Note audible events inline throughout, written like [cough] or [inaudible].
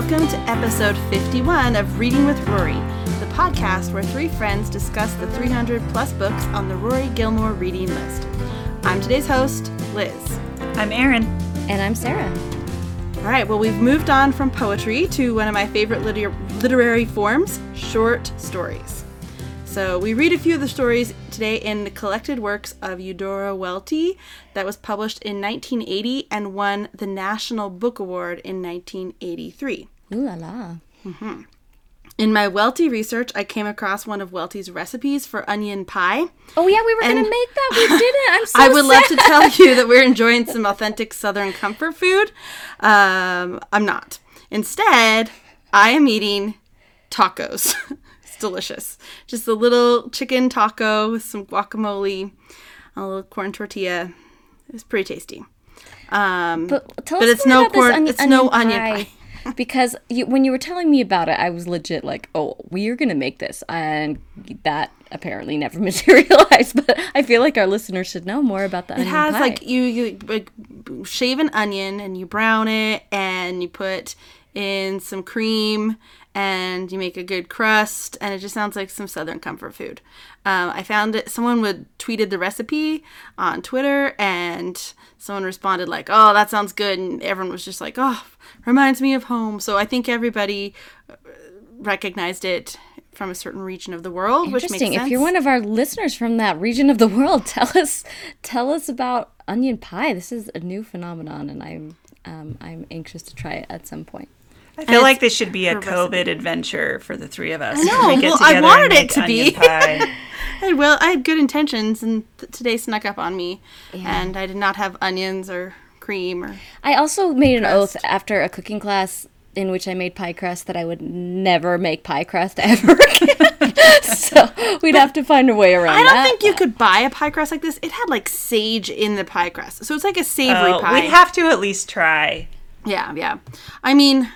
Welcome to episode 51 of Reading with Rory, the podcast where three friends discuss the 300 plus books on the Rory Gilmore reading list. I'm today's host, Liz. I'm Erin. And I'm Sarah. All right, well, we've moved on from poetry to one of my favorite liter- literary forms short stories. So, we read a few of the stories today in the collected works of Eudora Welty that was published in 1980 and won the National Book Award in 1983. Ooh la la. In my Welty research, I came across one of Welty's recipes for onion pie. Oh yeah, we were And- gonna make that. We [laughs] didn't. I'm so I would love to tell [laughs] you that we're enjoying some authentic Southern comfort food. Um, I'm not. Instead, I am eating tacos. [laughs] delicious. Just a little chicken taco with some guacamole, a little corn tortilla. It's pretty tasty. Um, But tell But us it's no about this corn- onion- it's no onion pie. [laughs] because you, when you were telling me about it, I was legit like, "Oh, we are gonna make this," and that apparently never [laughs] materialized. But I feel like our listeners should know more about the It has pie. like you you like shave an onion and you brown it and you put in some cream and you make a good crust and it just sounds like some southern comfort food. Um, I found it. Someone would tweeted the recipe on Twitter and someone responded like, "Oh, that sounds good," and everyone was just like, "Oh, reminds me of home." So I think everybody uh, recognized it from a certain region of the world, which makes Interesting. If you're one of our listeners from that region of the world, [laughs] tell us tell us about onion pie. This is a new phenomenon, and I'm um, I'm anxious to try it at some point. I feel like this should be a COVID adventure for the three of us. I [laughs] know. We get Well, I wanted it to be. [laughs] [laughs] I well, I had good intentions, and th- today snuck up on me, and I did not have onions or cream or. I also made an Crust. oath after a cooking class in which I made pie crust that I would never make pie crust ever again. so we'd have to find a way around I don't that. think you could buy a pie crust like this. It had like sage in the pie crust, so it's like a savory Oh, pie. we have to at least try. yeah, yeah. I mean,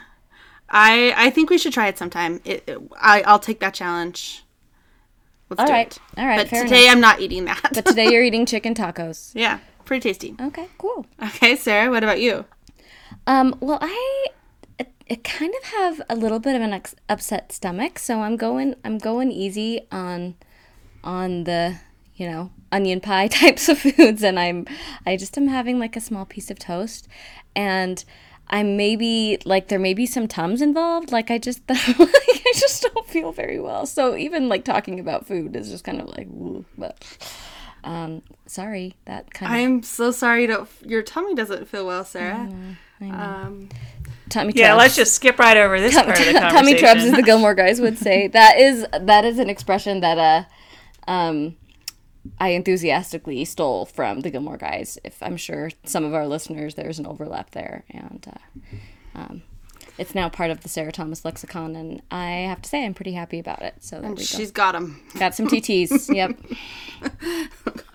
I I think we should try it sometime. It, it- I I'll take that challenge. Let's All do right. it. All right, But today enough. I'm not eating that. But today you're [laughs] eating chicken tacos. yeah, pretty tasty. Okay, cool. Okay, Sarah, what about you? Um, well, I, I, I kind of have a little bit of an ex- upset stomach, so I'm going I'm going easy on on the you know onion pie [laughs] types of foods, and I'm I just am having like a small piece of toast, and I maybe like there may be some tums involved. Like I just [laughs] like I just don't feel very well, so even like talking about food is just kind of like, woo, but. Um, sorry, that kind of I'm so sorry. You don't. Your tummy doesn't feel well, Sarah. Um, tummy Yeah, troubles. let's just skip right over this part of the [laughs] conversation. tummy trubs, as the Gilmore guys would say. That is that is an expression that uh, um, I enthusiastically stole from the Gilmore guys. If I'm sure some of our listeners, there's an overlap there, and uh, um, it's now part of the Sarah Thomas lexicon, and I have to say I'm pretty happy about it. So there we go. she's got them. Got some TTs. yep. [laughs]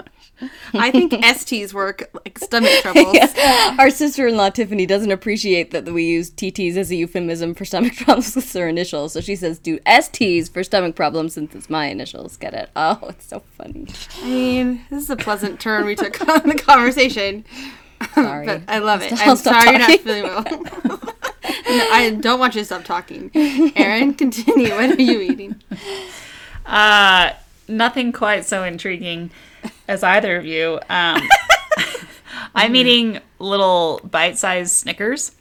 I think [laughs] STs work like stomach troubles. [laughs] Our sister-in-law Tiffany doesn't appreciate that we use TTs as a euphemism for stomach [laughs] problems with her initials, so she says do STs for stomach problems since it's my initials. Get it? Oh, it's so funny. I mean, this is a pleasant turn we took on the conversation. Sorry. But I love it. I'll I'm stop sorry you're not feeling well. no, I don't want you to stop talking. Erin, continue. What are you eating? Uh, nothing quite so intriguing as either of you. Um, [laughs] I'm eating little bite-sized Snickers.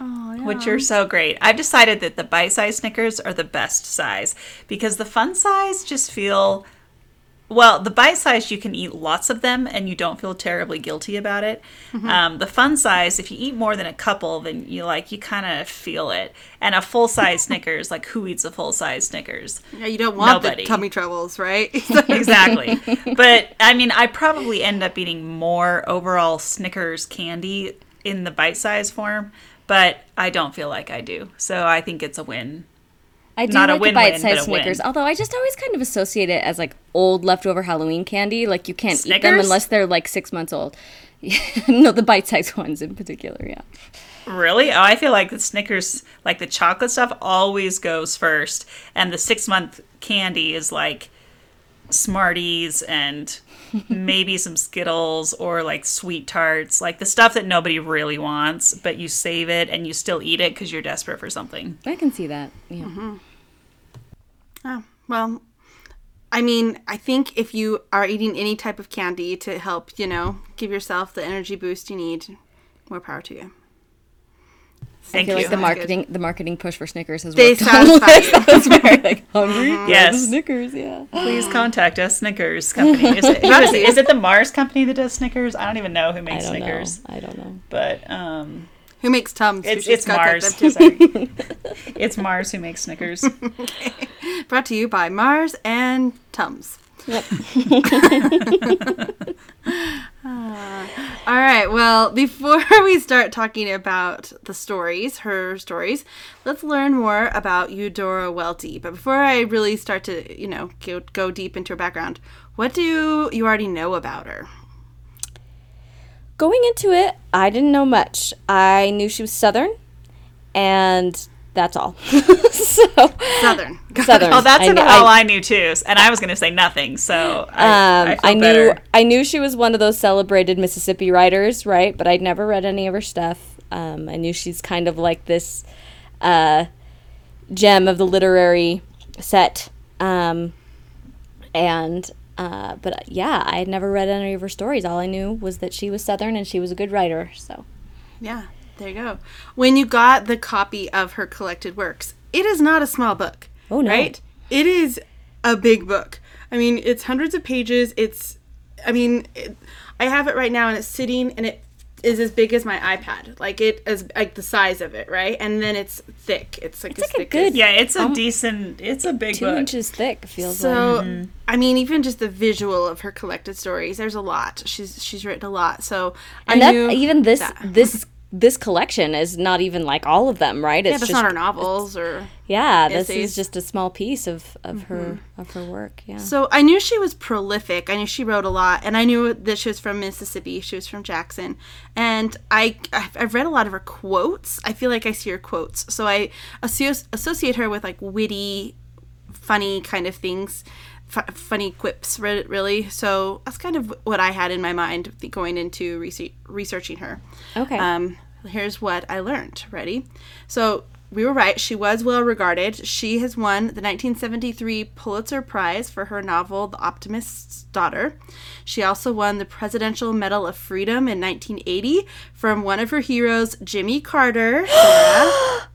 Oh, which are so great. I've decided that the bite-sized Snickers are the best size because the fun size just feel well, the bite size you can eat lots of them and you don't feel terribly guilty about it. Um, the fun size, if you eat more than a couple, then you like you kind of feel it. And a full size [laughs] Snickers, like who eats a full size Snickers? Yeah, you don't want Nobody. the tummy troubles, right? [laughs] [laughs] exactly. But I mean, I probably end up eating more overall Snickers candy in the bite size form, but I don't feel like I do. So I think it's a win. I do Not like the bite-sized Snickers, win. although I just always kind of associate it as like old leftover Halloween candy. Like you can't eat them unless they're like six months old. [laughs] no, the bite-sized [laughs] ones in particular. Yeah. Really? Oh, I feel like the Snickers, like the chocolate stuff, always goes first, and the six month candy is like Smarties and maybe some Skittles or like sweet tarts, like the stuff that nobody really wants, but you save it and you still eat it because you're desperate for something. I can see that. Yeah. Mm-hmm. Oh, well, I mean, I think if you are eating any type of candy to help, you know, give yourself the energy boost you need, more power to you. I feel you. like the Sounds marketing the marketing push for Snickers has They worked. satisfy [laughs] you. I was very like hungry. [laughs] Yes. Snickers. Yeah. Please contact us, Snickers Company. Is it, who is, it? is it the Mars Company that does Snickers? I don't even know who I makes don't Snickers, know. I don't know. but um, Who makes Tums? It's it's Mars. them too. [laughs] It's Mars who makes Snickers. Brought to you by Mars and Tums. Yep. [laughs] Ah. All right. Well, before [laughs] we start talking about the stories, her stories, let's learn more about Eudora Welty. But before I really start to, you know, go, go deep into her background, what do you already know about her? Going into it, I didn't know much. I knew she was Southern, and that's all. [laughs] so Southern. Southern. [laughs] Oh, that's I about kn- all I- I knew too, and I was going to say nothing. So I, Um, I, I, knew better. I knew she was one of those celebrated Mississippi writers, right? But I'd never read any of her stuff. Um, I knew she's kind of like this uh, gem of the literary set, um, and uh, but yeah, I had never read any of her stories. All I knew was that she was Southern and she was a good writer. So Yeah, there you go. When you got the copy of her collected works, it is not a small book. Oh, no. Right? It is a big book. I mean, it's hundreds of pages. It's, I mean, it, I have it right now and it's sitting and it is as big as my iPad. Like it is like the size of it, right? And then it's thick. It's like It's like a good- as- Yeah, it's a um, decent. It's a big two book. inches thick feels So like. Mm-hmm. I mean, even just the visual of her collected stories, there's a lot. She's she's written a lot. So I And that knew even this that. this [laughs] this collection is not even like all of them, right? It's yeah, that's just not her novels or Yeah, this is just a small piece of, of her mm-hmm. of her work. Yeah. So I knew she was prolific. I knew she wrote a lot, and I knew that she was from Mississippi. She was from Jackson, and I I've read a lot of her quotes. I feel like I see her quotes, so I associate her with like witty, funny kind of things, f- funny quips. re- Really, so that's kind of what I had in my mind going into rese- researching her. Okay. Um, here's what I learned. Ready? So we were right. She was well regarded. She has won the 1973 Pulitzer Prize for her novel *The Optimist's Daughter*. She also won the Presidential Medal of Freedom in 1980 from one of her heroes, Jimmy Carter. [gasps]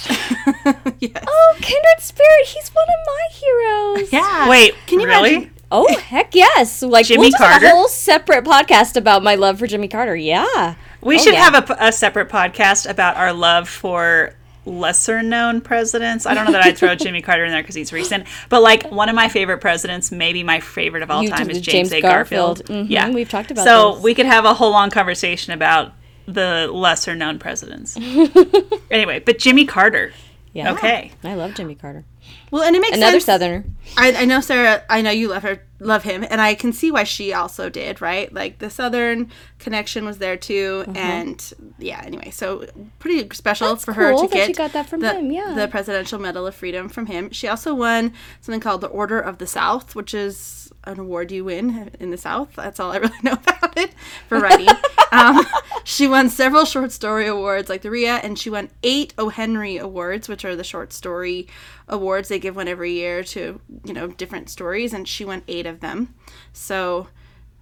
Sarah. [laughs] yes. Oh, Kindred Spirit, he's one of my heroes. Yeah. Wait, Can you really? imagine? Oh [laughs] heck yes! Like Jimmy we'll just have a whole separate podcast about my love for Jimmy Carter. Yeah. We Oh, should yeah. have a separate podcast about our love for lesser known presidents. I don't know that I'd throw [laughs] Jimmy Carter in there because he's recent, but like one of my favorite presidents, maybe my favorite of all You time, is James James, A. Garfield. Garfield. Mhm, Yeah, we've talked about So this. we could have a whole long conversation about the lesser known presidents. [laughs] anyway, but Jimmy Carter. Yeah. Okay. I love Jimmy Carter. Well, and it makes Another sense. Southerner. I, I know Sarah. I know you love her, love him, and I can see why she also did. Right, like the Southern connection was there too, and yeah. Anyway, so pretty special Mm-hmm. That's for her cool to that get she got that from the, him, yeah. the Presidential Medal of Freedom from him. She also won something called the Order of the South, which is an award you win in the South. That's all I really [laughs] know about it for writing. um, [laughs] she won several short story awards like the RIA, and she won eight O. Henry Awards, which are the short story awards they give one every year to you know different stories, and she won eight of them. So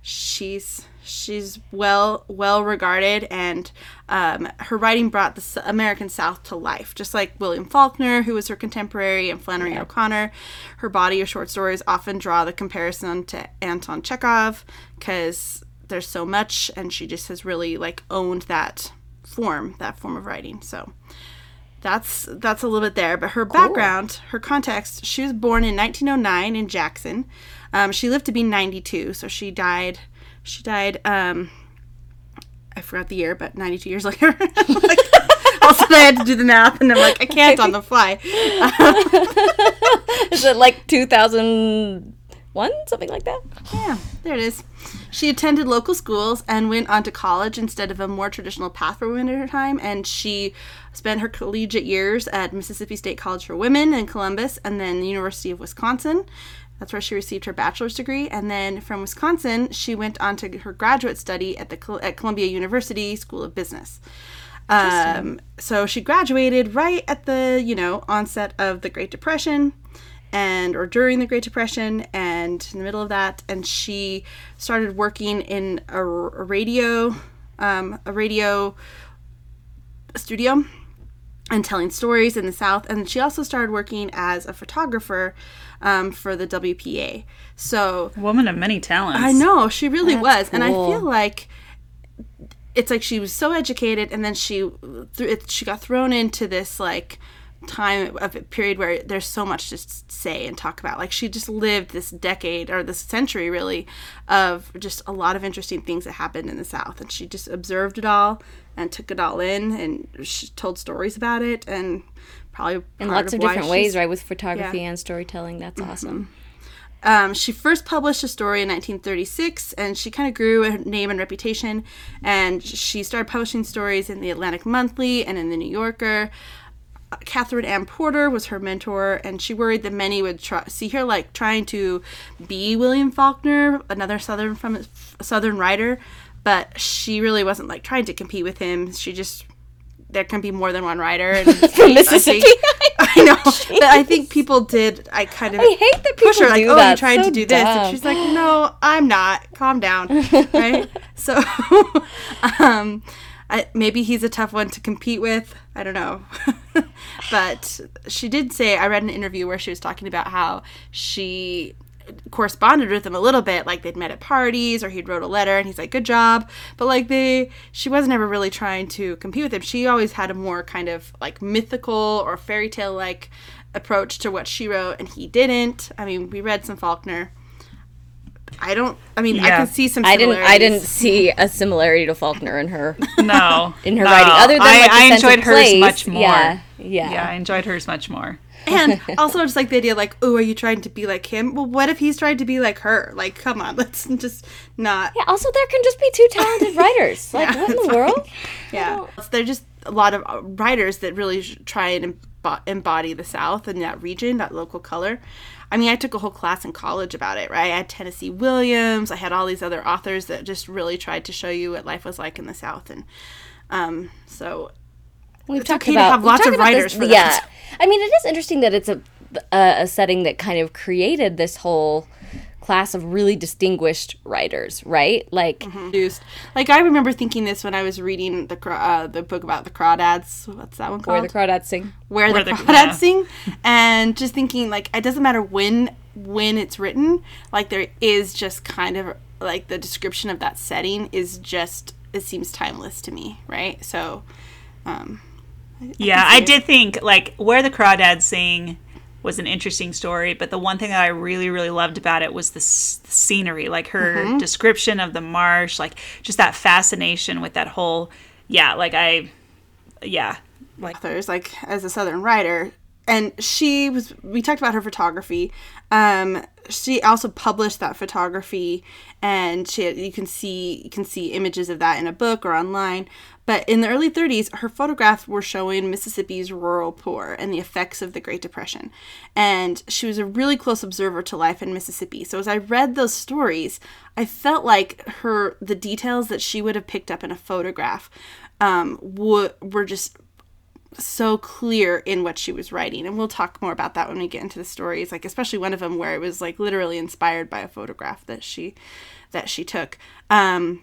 she's she's well well regarded and um, her writing brought the american south to life. Just like william faulkner who was her contemporary and flannery o'connor her body of short stories often draw the comparison to anton chekhov because there's so much and she just has really like owned that form that form of writing. So that's that's a little bit there. But her background her context she was born in 1909 in jackson um, she lived to be 92 so she died she died um i forgot the year but 92 years [laughs] later like, also i had to do the math and i'm like i can't on the fly [laughs] Is it like 2001? Something like that? yeah there it is she attended local schools and went on to college instead of a more traditional path for women at her time. And she spent her collegiate years at Mississippi State College for Women in Columbus and then the University of Wisconsin. That's where she received her bachelor's degree. And then from Wisconsin, she went on to her graduate study at the at Columbia University School of Business. Um, so she graduated right at the you know onset of the Great Depression, and or during the Great Depression, and in the middle of that, and she started working in a, a radio, um, a radio studio and telling stories in the South. And she also started working as a photographer um, for the WPA. So Woman of many talents. I know she really That's was, and I feel like it's like she was so educated, and then she th- it, she got thrown into this like time of a period where there's so much to say and talk about. Like she just lived this decade or this century really of just a lot of interesting things that happened in the South, and she just observed it all and took it all in, and she told stories about it, and probably in lots of why different ways, right? With photography Yeah. Mm-hmm. and storytelling. That's awesome. Um, she first published a story in 1936, and she kind of grew her name and reputation. And she started publishing stories in the Atlantic Monthly and in the New Yorker. Uh, Katherine Anne Porter was her mentor, and she worried that many would try, see her like trying to be William Faulkner, another Southern from Southern writer. But she really wasn't like trying to compete with him. She just there can be more than one writer. And [laughs] From Mississippi. [laughs] I know, but I think people did. I kind of I hate that push her like, "Oh, that. you're trying So to do this," and she's like, "No, I'm not. Calm down." [laughs] right? So, um, I, maybe he's a tough one to compete with. I don't know, but she did say I read an interview where she was talking about how she corresponded with him a little bit like they'd met at parties or he'd wrote a letter and he's like good job but like they she wasn't ever really trying to compete with him she always had a more kind of like mythical or fairy tale like approach to what she wrote and he didn't i mean we read some faulkner i don't i mean i can see some I didn't. I didn't see a similarity to Faulkner in her [laughs] No. in her no. writing, other than I, like, the I enjoyed hers place. much more. Yeah, yeah. Yeah, I enjoyed hers much more. And [laughs] also just like the idea like oh are you trying to be like him well what if he's trying to be like her like come on [laughs] let's just not Yeah, Also, there can just be two talented [laughs] writers. Like, Yeah, what in the world? Yeah, they're just a lot of uh, writers that really try and embo- embody the South and that region, that local color. I mean, I took a whole class in college about it, right? I had Tennessee Williams, I had all these other authors that just really tried to show you what life was like in the South, and um, so We've It's talked okay about have we've lots of writers this- for yeah. that. I mean, it is interesting that it's a a, a setting that kind of created this whole class of really distinguished writers, right? Like, produced. Like I remember thinking this when I was reading the uh, the book about the crawdads. What's that one called? where the crawdads sing. where, Where the the- crawdads yeah. sing, and just thinking like it doesn't matter when when it's written. Like there is just kind of like the description of that setting is just it seems timeless to me, right? So, um, Yeah, can see I did think like where the crawdads sing was an interesting story, but the one thing that I really really loved about it was the, s- the scenery, like her Mm-hmm. description of the marsh, like just that fascination with that whole yeah, like I yeah, like authors like as a southern writer and she was we talked about her photography um she also published that photography and she you can see you can see images of that in a book or online but in the early 30s her photographs were showing mississippi's rural poor and the effects of the great depression. And she was a really close observer to life in mississippi. So as i read those stories i felt like her the details that she would have picked up in a photograph um, w- were just so clear in what she was writing. And we'll talk more about that when we get into the stories like especially one of them where it was like literally inspired by a photograph that she that she took. Um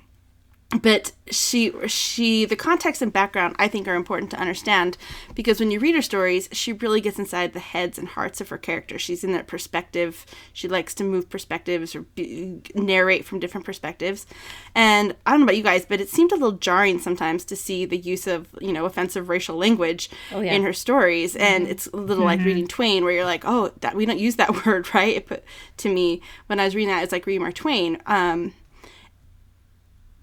but she she the context and background i think are important to understand because when you read her stories she really gets inside the heads and hearts of her characters she's in that perspective. She likes to move perspectives or be, narrate from different perspectives. And i don't know about you guys but it seemed a little jarring sometimes to see the use of you know offensive racial language yeah. in her stories. And it's a little like reading twain where you're like oh that we don't use that [laughs] word right? It put to me when i was reading that it's like reading mark twain. Um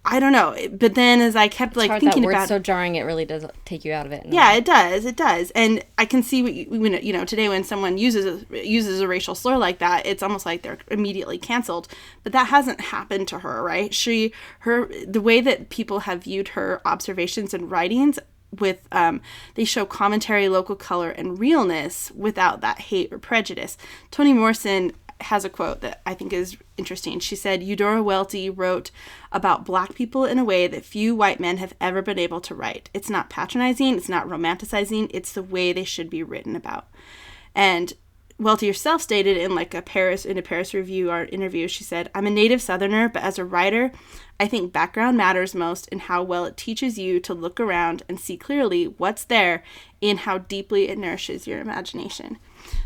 I don't know. But then as I kept like Hard thinking that word's about so jarring. It really does take you out of it. yeah, way. it does. It does, and I can see what you, when you know today when someone uses a, uses a racial slur like that, it's almost like they're immediately canceled. But that hasn't happened to her, right? She her the way that people have viewed her observations and writings with um, they show commentary, local color, and realness without that hate or prejudice. Toni Morrison has a quote that I think is interesting. She said, Eudora Welty wrote about black people in a way that few white men have ever been able to write. It's not patronizing, it's not romanticizing, it's the way they should be written about. And Welty herself stated in like a Paris in a Paris review or interview, she said, I'm a native southerner, but as a writer, I think background matters most in how well it teaches you to look around and see clearly what's there in how deeply it nourishes your imagination.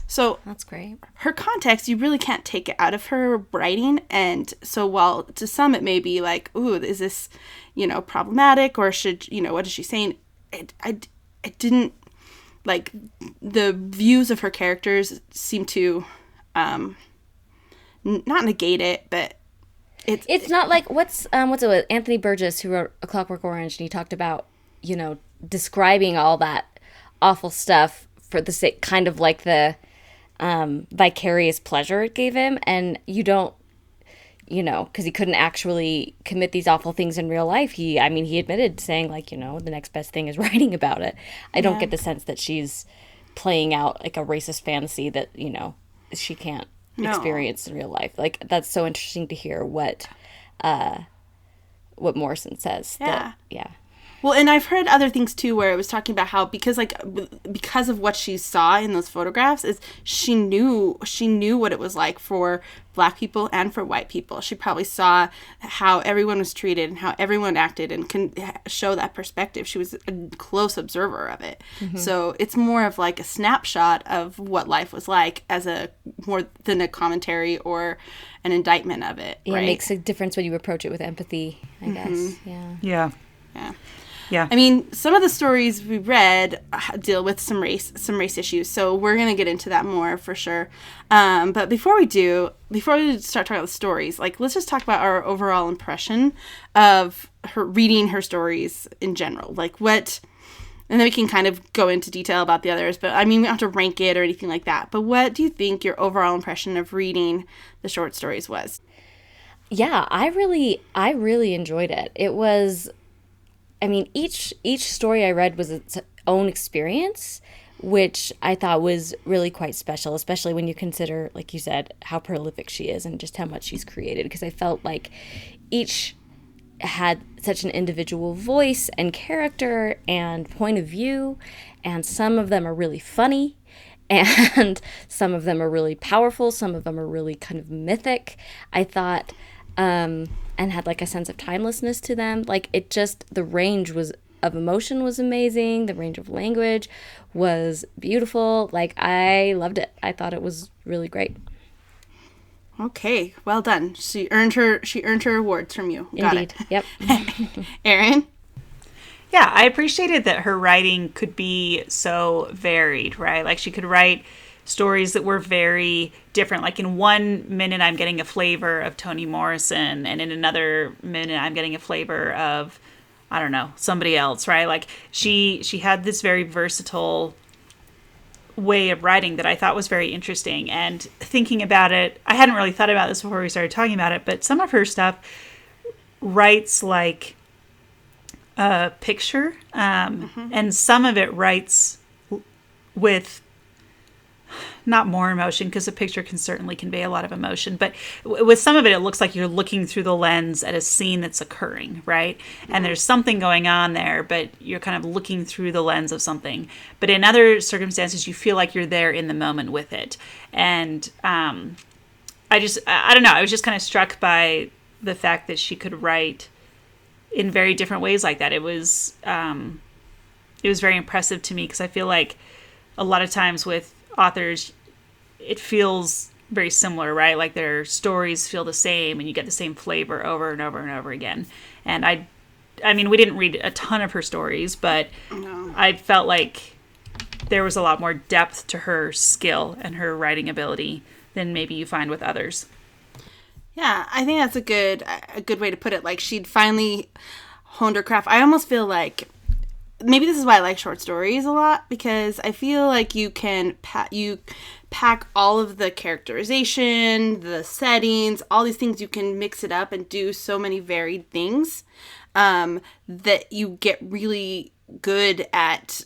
So That's great. her context, you really can't take it out of her writing. And so, while to some it may be like, ooh, is this, you know, problematic or should, you know, what is she saying? It, I, it didn't, like, the views of her characters seem to, um, n- not negate it, but it's, It's not like what's um what's it with Anthony Burgess who wrote A Clockwork Orange and he talked about you know describing all that awful stuff for the sake kind of like the um vicarious pleasure it gave him. And you don't you know because he couldn't actually commit these awful things in real life. He I mean he admitted saying like you know the next best thing is [laughs] writing about it. I don't get the sense that she's playing out like a racist fantasy that you know she can't No. experience in real life. Like that's so interesting to hear what uh what Morrison says that- yeah Well, and I've heard other things too, where it was talking about how because like because of what she saw in those photographs, is she knew she knew what it was like for black people and for white people. She probably saw how everyone was treated and how everyone acted, and can show that perspective. She was a close observer of it, mm-hmm. so it's more of like a snapshot of what life was like as a more than a commentary or an indictment of it. yeah right? it makes a difference when you approach it with empathy I mm-hmm. guess yeah Yeah. yeah. Yeah. I mean, some of the stories we read uh, deal with some race, some race issues. So we're gonna get into that more for sure. Um, but before we do, before we start talking about the stories, like let's just talk about our overall impression of her reading her stories in general. Like what, and then we can kind of go into detail about the others. But I mean, we don't have to rank it or anything like that. But what do you think your overall impression of reading the short stories was? yeah i really i really enjoyed it it was i mean each each story i read was its own experience which i thought was really quite special especially when you consider like you said how prolific she is and just how much she's created because i felt like each had such an individual voice and character and point of view and some of them are really funny [laughs] and some of them are really powerful some of them are really kind of mythic. I thought um and had like a sense of timelessness to them like it just the range was of emotion was amazing the range of language was beautiful like i loved it i thought it was really great Okay, well done. She earned her. She earned her awards from you. Got indeed yep [laughs] Erin. Yeah, I appreciated that her writing could be so varied, right? Like she could write stories that were very different. Like in one minute, I'm getting a flavor of Toni Morrison, and in another minute, I'm getting a flavor of, I don't know, somebody else, right? Like she she had this very versatile way of writing that I thought was very interesting. And thinking about it, I hadn't really thought about this before we started talking about it, but some of her stuff writes like a picture, um, and some of it writes with not more emotion because a picture can certainly convey a lot of emotion, but w- with some of it, it looks like you're looking through the lens at a scene that's occurring, right? And there's something going on there, but you're kind of looking through the lens of something. But in other circumstances, you feel like you're there in the moment with it. And um, I just, I don't know, I was just kind of struck by the fact that she could write in very different ways like that. It was um, it was very impressive to me because I feel like a lot of times with authors, it feels very similar, right? Like their stories feel the same, and you get the same flavor over and over and over again. And I, I mean, we didn't read a ton of her stories, but I felt like there was a lot more depth to her skill and her writing ability than maybe you find with others. Yeah, I think that's a good a good way to put it. Like she'd finally honed her craft. I almost feel like maybe this is why I like short stories a lot because I feel like you can pa- you pack all of the characterization, the settings, all these things. You can mix it up and do so many varied things um, that you get really good at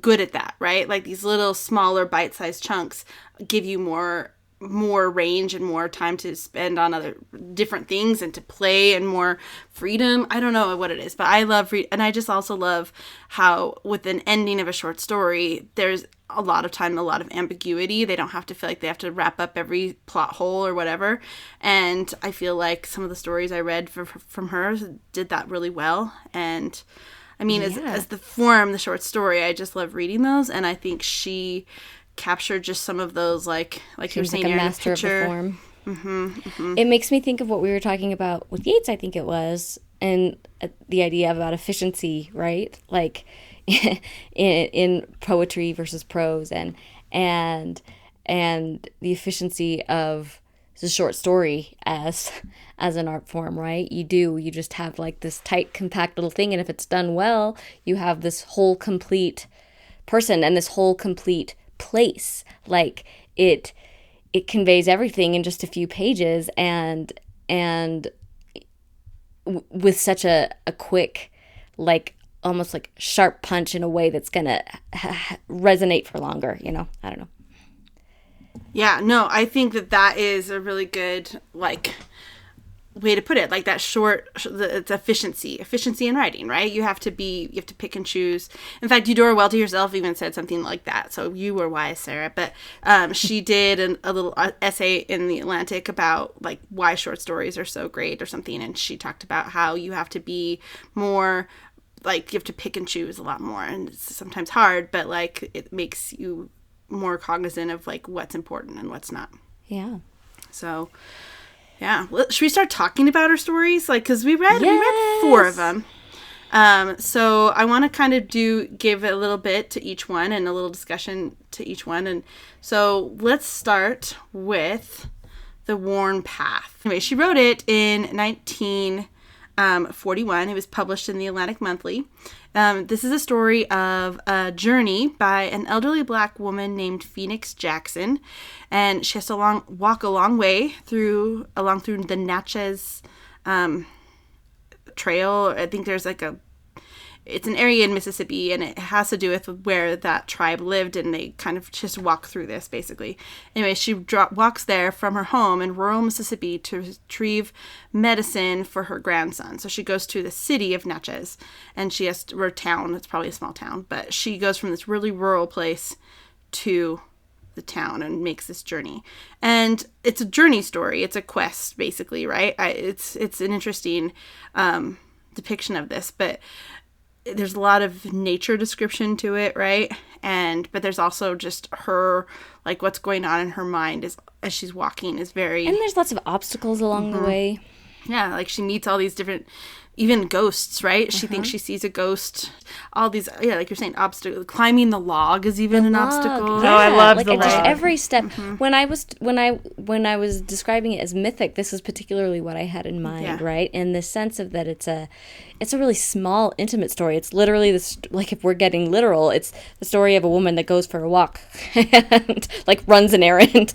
good at that, right? Like these little smaller bite-sized chunks give you more more range and more time to spend on other different things and to play and more freedom. I don't know what it is, but I love read and I just also love how with an ending of a short story, there's a lot of time, a lot of ambiguity. They don't have to feel like they have to wrap up every plot hole or whatever. And I feel like some of the stories I read from, from her did that really well. And I mean, as, as the form, the short story, I just love reading those. And I think she captured just some of those, like like you're saying, like a master of the form. Mm-hmm, It makes me think of what we were talking about with Yates, I think it was, and uh, the idea about efficiency, right? Like [laughs] in, in poetry versus prose, and and and the efficiency of the short story as [laughs] as an art form, right? You do you just have like this tight, compact little thing, and if it's done well, you have this whole complete person and this whole complete place. Like it it conveys everything in just a few pages and and w- with such a, a quick like almost like sharp punch in a way that's gonna resonate for longer you know i don't know Yeah, no, I think that that is a really good like way to put it. Like that short, the- it's efficiency, efficiency in writing, right? You have to be, you have to pick and choose. In fact, Eudora Welty herself even said something like that. So you were wise, Sarah. But um, she [laughs] did an, a little uh, essay in the Atlantic about like why short stories are so great or something, and she talked about how you have to be more like you have to pick and choose a lot more and it's sometimes hard but like it makes you more cognizant of like what's important and what's not yeah so yeah. Well, should we start talking about our stories? Like because we read we read four of them. Um so i want to kind of do give a little bit to each one and a little discussion to each one. And so let's start with the worn path. Anyway she wrote it in 19 um, 41. It was published in the Atlantic Monthly. Um, this is a story of a journey by an elderly black woman named Phoenix Jackson, and she has to long, walk a long way through along through the Natchez um, Trail. I think there's like a it's an area in Mississippi and it has to do with where that tribe lived and they kind of just walk through this basically. Anyway, she dro- walks there from her home in rural Mississippi to retrieve medicine for her grandson. So she goes to the city of Natchez and she has to, or town, it's probably a small town, but she goes from this really rural place to the town and makes this journey. And it's a journey story. It's a quest basically, right? I, it's it's an interesting um, depiction of this, but there's a lot of nature description to it, right? And but there's also just her like what's going on in her mind is as she's walking is very and there's lots of obstacles along the mm-hmm. way yeah, like she meets all these different even ghosts, right? She thinks mm-hmm. she sees a ghost. All these yeah, like you're saying obstacle climbing the log is even an obstacle. Oh, I love like the at just log. every step. Mm-hmm. When I was when I when I was describing it as mythic, this is particularly what I had in mind, Yeah. right? In the sense of that it's a it's a really small, intimate story. It's literally this like if we're getting literal, it's the story of a woman that goes for a walk [laughs] and like runs an errand,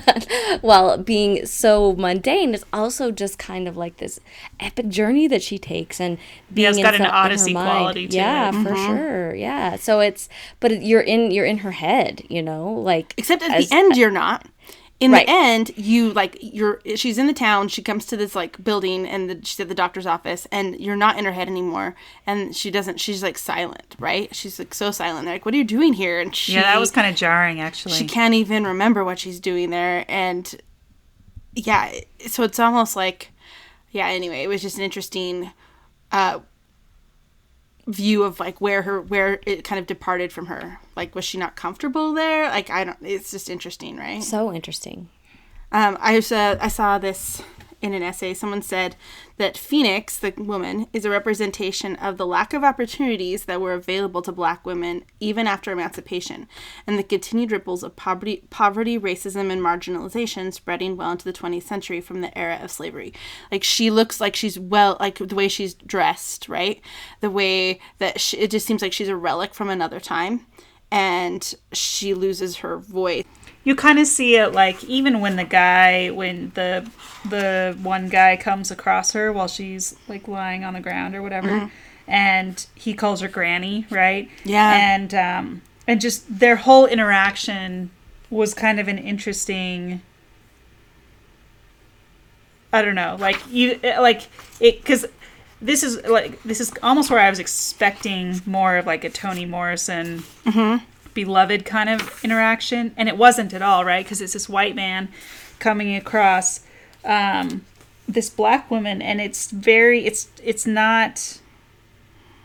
[laughs] while being so mundane. It's also just kind of like this epic journey that she takes and being it's got in an Odyssey quality to yeah, it. for mm-hmm. sure. Yeah. So it's but you're in you're in her head, you know, like Except at as- the end you're not. In Right. the end, you like you're she's in the town, she comes to this like building and the, she's at the doctor's office and you're not in her head anymore and she doesn't she's like silent, right? She's like so silent. They're like, What are you doing here? And she Yeah, that was kind of jarring, actually. she can't even remember what she's doing there and yeah so it's almost like yeah anyway it was just an interesting uh view of like where her where it kind of departed from her. Like was she not comfortable there? Like i don't it's just interesting right? So interesting. um, I saw I saw this in an essay, someone said that Phoenix, the woman, is a representation of the lack of opportunities that were available to black women even after emancipation, and the continued ripples of poverty, poverty, racism, and marginalization spreading well into the 20th century from the era of slavery. Like she looks like she's well, like the way she's dressed, right? The way that she, it just seems like she's a relic from another time, and she loses her voice you kind of see it like even when the guy when the the one guy comes across her while she's like lying on the ground or whatever mm-hmm. and he calls her granny right? Yeah. And um and just their whole interaction was kind of an interesting i don't know like you like it because this is like this is almost where i was expecting more of like a toni morrison mm-hmm beloved kind of interaction, and it wasn't at all, right? Because it's this white man coming across um, this black woman, and it's very, it's it's not.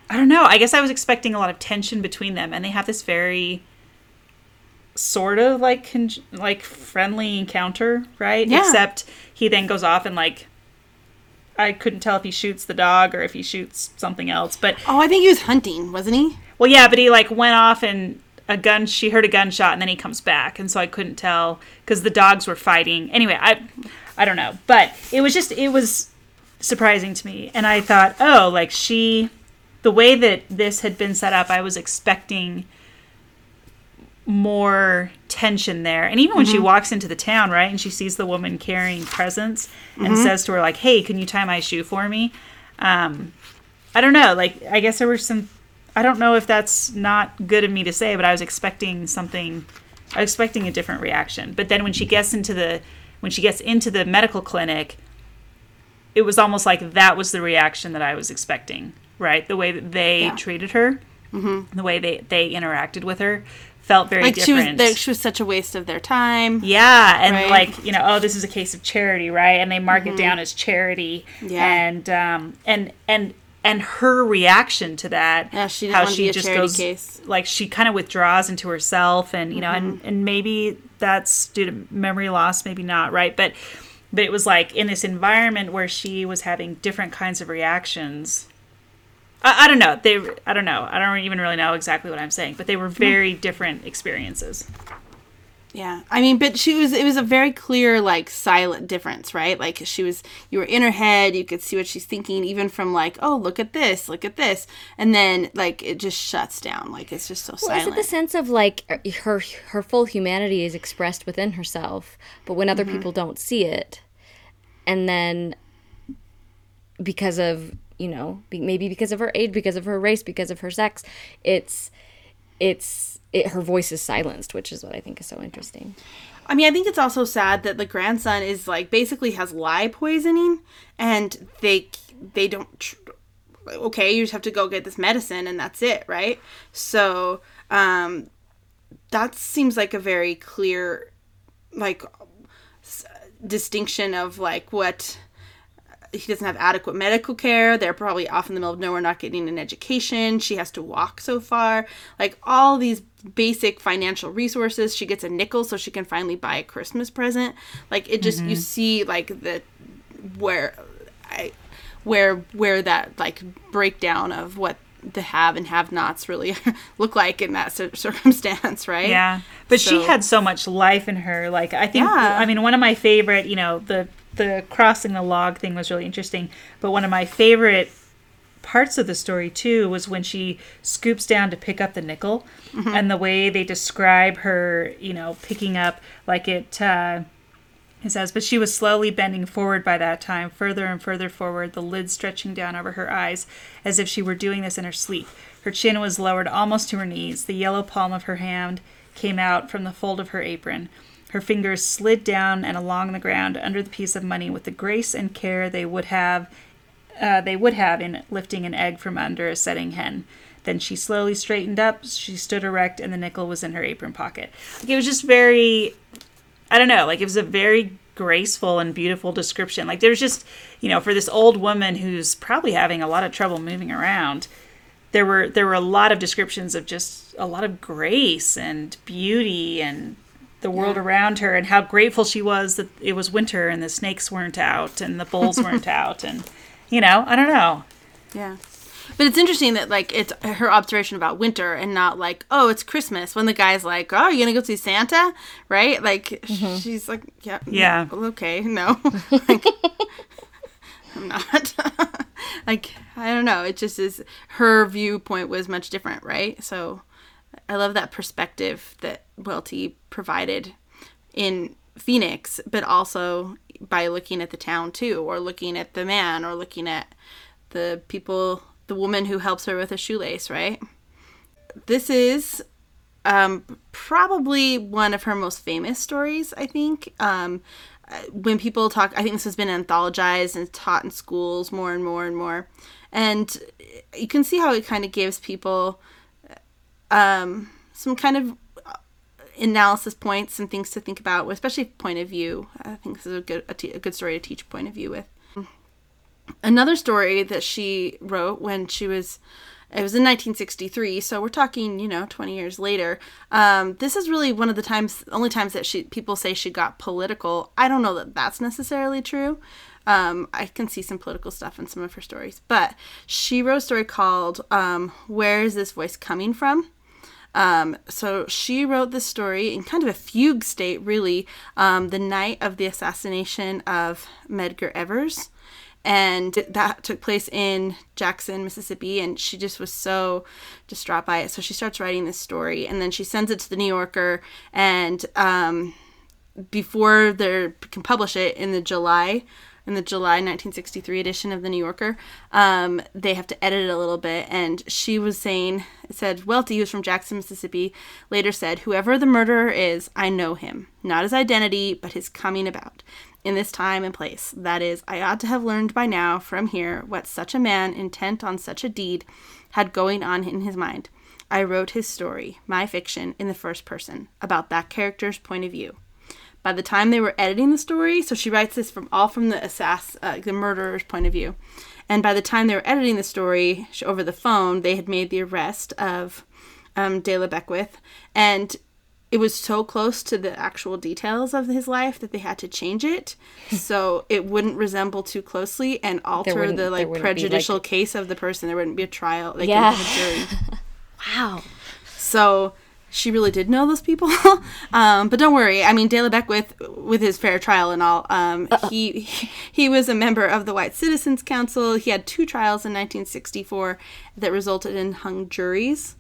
I don't know. I guess I was expecting a lot of tension between them, and they have this very sort of like con- like friendly encounter, right? Yeah. Except he then goes off and like I couldn't tell if he shoots the dog or if he shoots something else. But oh, I think he was hunting, wasn't he? Well, yeah, but he like went off and a gun she heard a gunshot and then he comes back. And so i couldn't tell because the dogs were fighting. Anyway i i don't know. But it was just it was surprising to me. And i thought oh like she the way that this had been set up i was expecting more tension there. And even when mm-hmm. she walks into the town right and she sees the woman carrying presents and mm-hmm. says to her like hey can you tie my shoe for me? Um i don't know. Like i guess there were some I don't know if that's not good of me to say, but I was expecting something. I was expecting a different reaction. But then when she gets into the when she gets into the medical clinic, it was almost like that was the reaction that I was expecting. Right, the way that they yeah. treated her, mm-hmm. the way they they interacted with her, felt very like different. She was, she was such a waste of their time. Yeah, and right? like you know, oh, this is a case of charity, right? And they mark mm-hmm. it down as charity. Yeah, and um, and and and her reaction to that yeah, she how she just goes case. like she kind of withdraws into herself and you know mm-hmm. and and maybe that's due to memory loss maybe not right but but it was like in this environment where she was having different kinds of reactions I, I don't know they i don't know i don't even really know exactly what i'm saying but they were very mm. different experiences yeah. I mean, but she was, it was a very clear, like, silent difference, right? Like, she was, you were in her head, you could see what she's thinking, even from, like, oh, look at this, look at this. And then, like, it just shuts down. Like, it's just so well, silent. Is it the sense of, like, er, her, her full humanity is expressed within herself, but when other mm-hmm. people don't see it, and then because of, you know, maybe because of her age, because of her race, because of her sex, it's, it's, it, her voice is silenced, which is what I think is so interesting. I mean, I think it's also sad that the grandson is like basically has lye poisoning, and they they don't. Okay, you just have to go get this medicine, and that's it, right? So um, that seems like a very clear, like s- distinction of like what he doesn't have adequate medical care. They're probably off in the middle of nowhere, not getting an education. She has to walk so far. Like all these basic financial resources. She gets a nickel so she can finally buy a Christmas present. Like it just mm-hmm. you see like the where I where where that like breakdown of what the have and have nots really [laughs] look like in that circumstance, [laughs] right? Yeah. But so. she had so much life in her. Like I think yeah. I mean one of my favorite, you know, the the crossing the log thing was really interesting, but one of my favorite parts of the story too was when she scoops down to pick up the nickel mm-hmm. and the way they describe her you know picking up like it uh it says but she was slowly bending forward by that time further and further forward the lid stretching down over her eyes as if she were doing this in her sleep. Her chin was lowered almost to her knees. The yellow palm of her hand came out from the fold of her apron. Her fingers slid down and along the ground under the piece of money with the grace and care they would have uh, they would have in lifting an egg from under a setting hen. Then she slowly straightened up. She stood erect, and the nickel was in her apron pocket. Like it was just very, I don't know, like it was a very graceful and beautiful description. Like there's just, you know, for this old woman who's probably having a lot of trouble moving around, there were there were a lot of descriptions of just a lot of grace and beauty and the world around her and how grateful she was that it was winter and the snakes weren't out and the bulls weren't [laughs] out and you know i don't know Yeah. But it's interesting that like it's her observation about winter and not like, oh, it's Christmas when the guy's like, Oh, you gonna go see Santa? Right? Like mm-hmm. she's like, Yeah. Yeah. well, Okay, no. [laughs] like, [laughs] I'm not. [laughs] like, I don't know. It just is her viewpoint was much different, right? So I love that perspective that Welty provided in Phoenix, but also by looking at the town too, or looking at the man, or looking at the people, the woman who helps her with a shoelace, right? This is um, probably one of her most famous stories, I think. Um, when people talk, I think this has been anthologized and taught in schools more and more and more. And you can see how it kind of gives people um, some kind of analysis points and things to think about, especially point of view. I think this is a good a, t- a good story to teach point of view with. Another story that she wrote when she was it was in 1963, so we're talking, you know, 20 years later. Um, this is really one of the times, only times that she people say she got political. I don't know that that's necessarily true. Um, I can see some political stuff in some of her stories, but she wrote a story called um, "Where Is This Voice Coming From?" Um, so she wrote this story in kind of a fugue state, really, um, the night of the assassination of Medgar Evers. And that took place in Jackson, Mississippi. And she just was so distraught by it. So she starts writing this story and then she sends it to the New Yorker. And um, before they can publish it in the July in the July 1963 edition of the New Yorker, um, they have to edit it a little bit. And she was saying, it said, Welty, who's from Jackson, Mississippi, later said, Whoever the murderer is, I know him. Not his identity, but his coming about. In this time and place. That is, I ought to have learned by now from here what such a man intent on such a deed had going on in his mind. I wrote his story, my fiction, in the first person, about that character's point of view by the time they were editing the story so she writes this from all from the assass uh, the murderer's point of view. And by the time they were editing the story over the phone they had made the arrest of um, de la beckwith. And it was so close to the actual details of his life that they had to change it. [laughs] So it wouldn't resemble too closely and alter the like wouldn't like- prejudicial case of the person. There wouldn't be a trial. They Yeah. a jury. [laughs] Wow. so she really did know those people. [laughs] um, but don't worry. I mean, De La Beckwith, with his fair trial and all, um, he [laughs] he was a member of the White Citizens Council. He had two trials in 1964 that resulted in hung juries.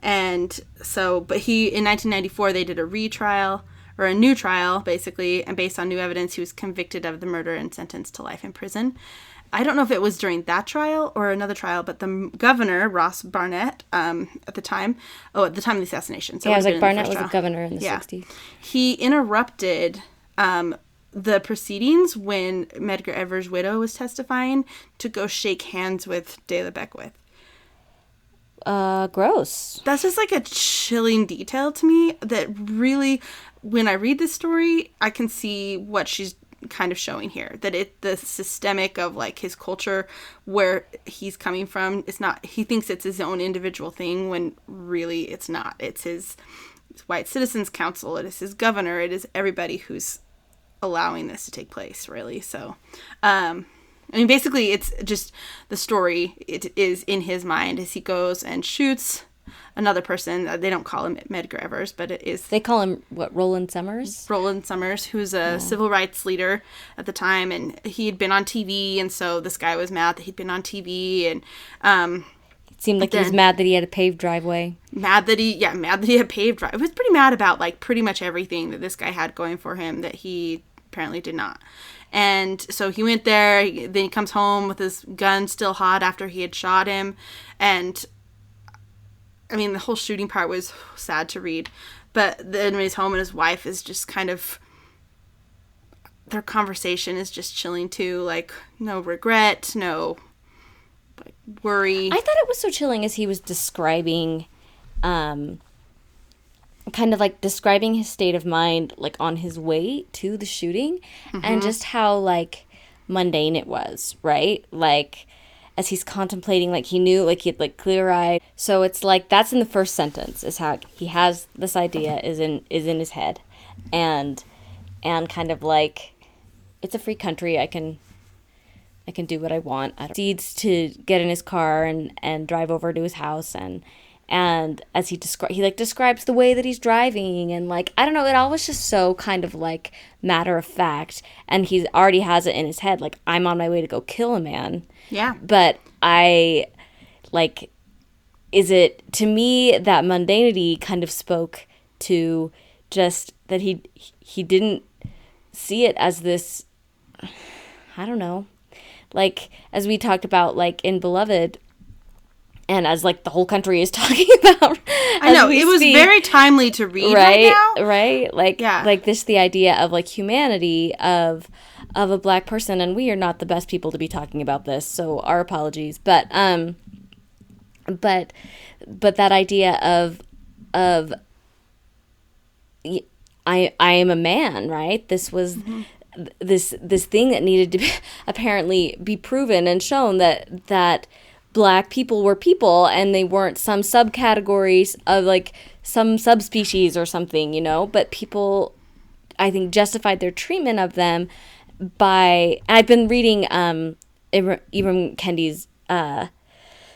And so, but he in 1994 they did a retrial or a new trial, basically, and based on new evidence, he was convicted of the murder and sentenced to life in prison. I don't know if it was during that trial or another trial, but the governor Ross Barnett, um, at the time, oh, at the time of the assassination, so Yeah, I was like the Barnett was a governor in the Yeah. 60s. He interrupted um, the proceedings when Medgar Evers' widow was testifying to go shake hands with De La Beckwith. Uh, gross. That's just like a chilling detail to me that really, when I read this story, I can see what she's kind of showing here. That it, the systemic of like his culture, where he's coming from, it's not, he thinks it's his own individual thing when really it's not. It's his, his White Citizens Council, it is his governor, it is everybody who's allowing this to take place, really. So, um, I mean, basically, it's just the story. It is in his mind as he goes and shoots another person. Uh, They don't call him Medgar Evers, but it is They call him what? Roland Summers. Roland Summers, who's a civil rights leader at the time, and he had been on TV, and so this guy was mad that he'd been on TV, and um, It seemed like he was mad that he had a paved driveway. mad that he, yeah, mad that he had paved drive. Was pretty mad about like pretty much everything that this guy had going for him that he apparently did not. And so he went there. he- Then he comes home with his gun still hot after he had shot him, and I mean the whole shooting part was sad to read. But then when he's home and his wife is just kind of their conversation is just chilling too. Like no regret, no like worry. I thought it was so chilling as he was describing, um, kind of like describing his state of mind, like on his way to the shooting, and just how like mundane it was, right? Like, as he's contemplating like he knew like he'd like clear eyed so it's like that's in the first sentence is how he has this idea is in is in his head. And and kind of like it's a free country. I can i can do what i want. I proceeds to get in his car and and drive over to his house and and as he descri- he like describes the way that he's driving and like i don't know it all was just so kind of like matter of fact. And he already has it in his head like i'm on my way to go kill a man. Yeah. but i like is it to me that mundanity kind of spoke to just that he he didn't see it as this i don't know. Like as we talked about like in beloved and as like the whole country is [laughs] talking about I know it was very timely to read right, right now. right like Yeah. like this the idea of like humanity of of a black person and we are not the best people to be talking about this so our apologies but um but but that idea of of I I am a man, right? This was th- this this thing that needed to be, [laughs] apparently be proven and shown that that black people were people and they weren't some subcategories of like some subspecies or something, you know, but people I think justified their treatment of them by I've been reading um Ibram Kendi's uh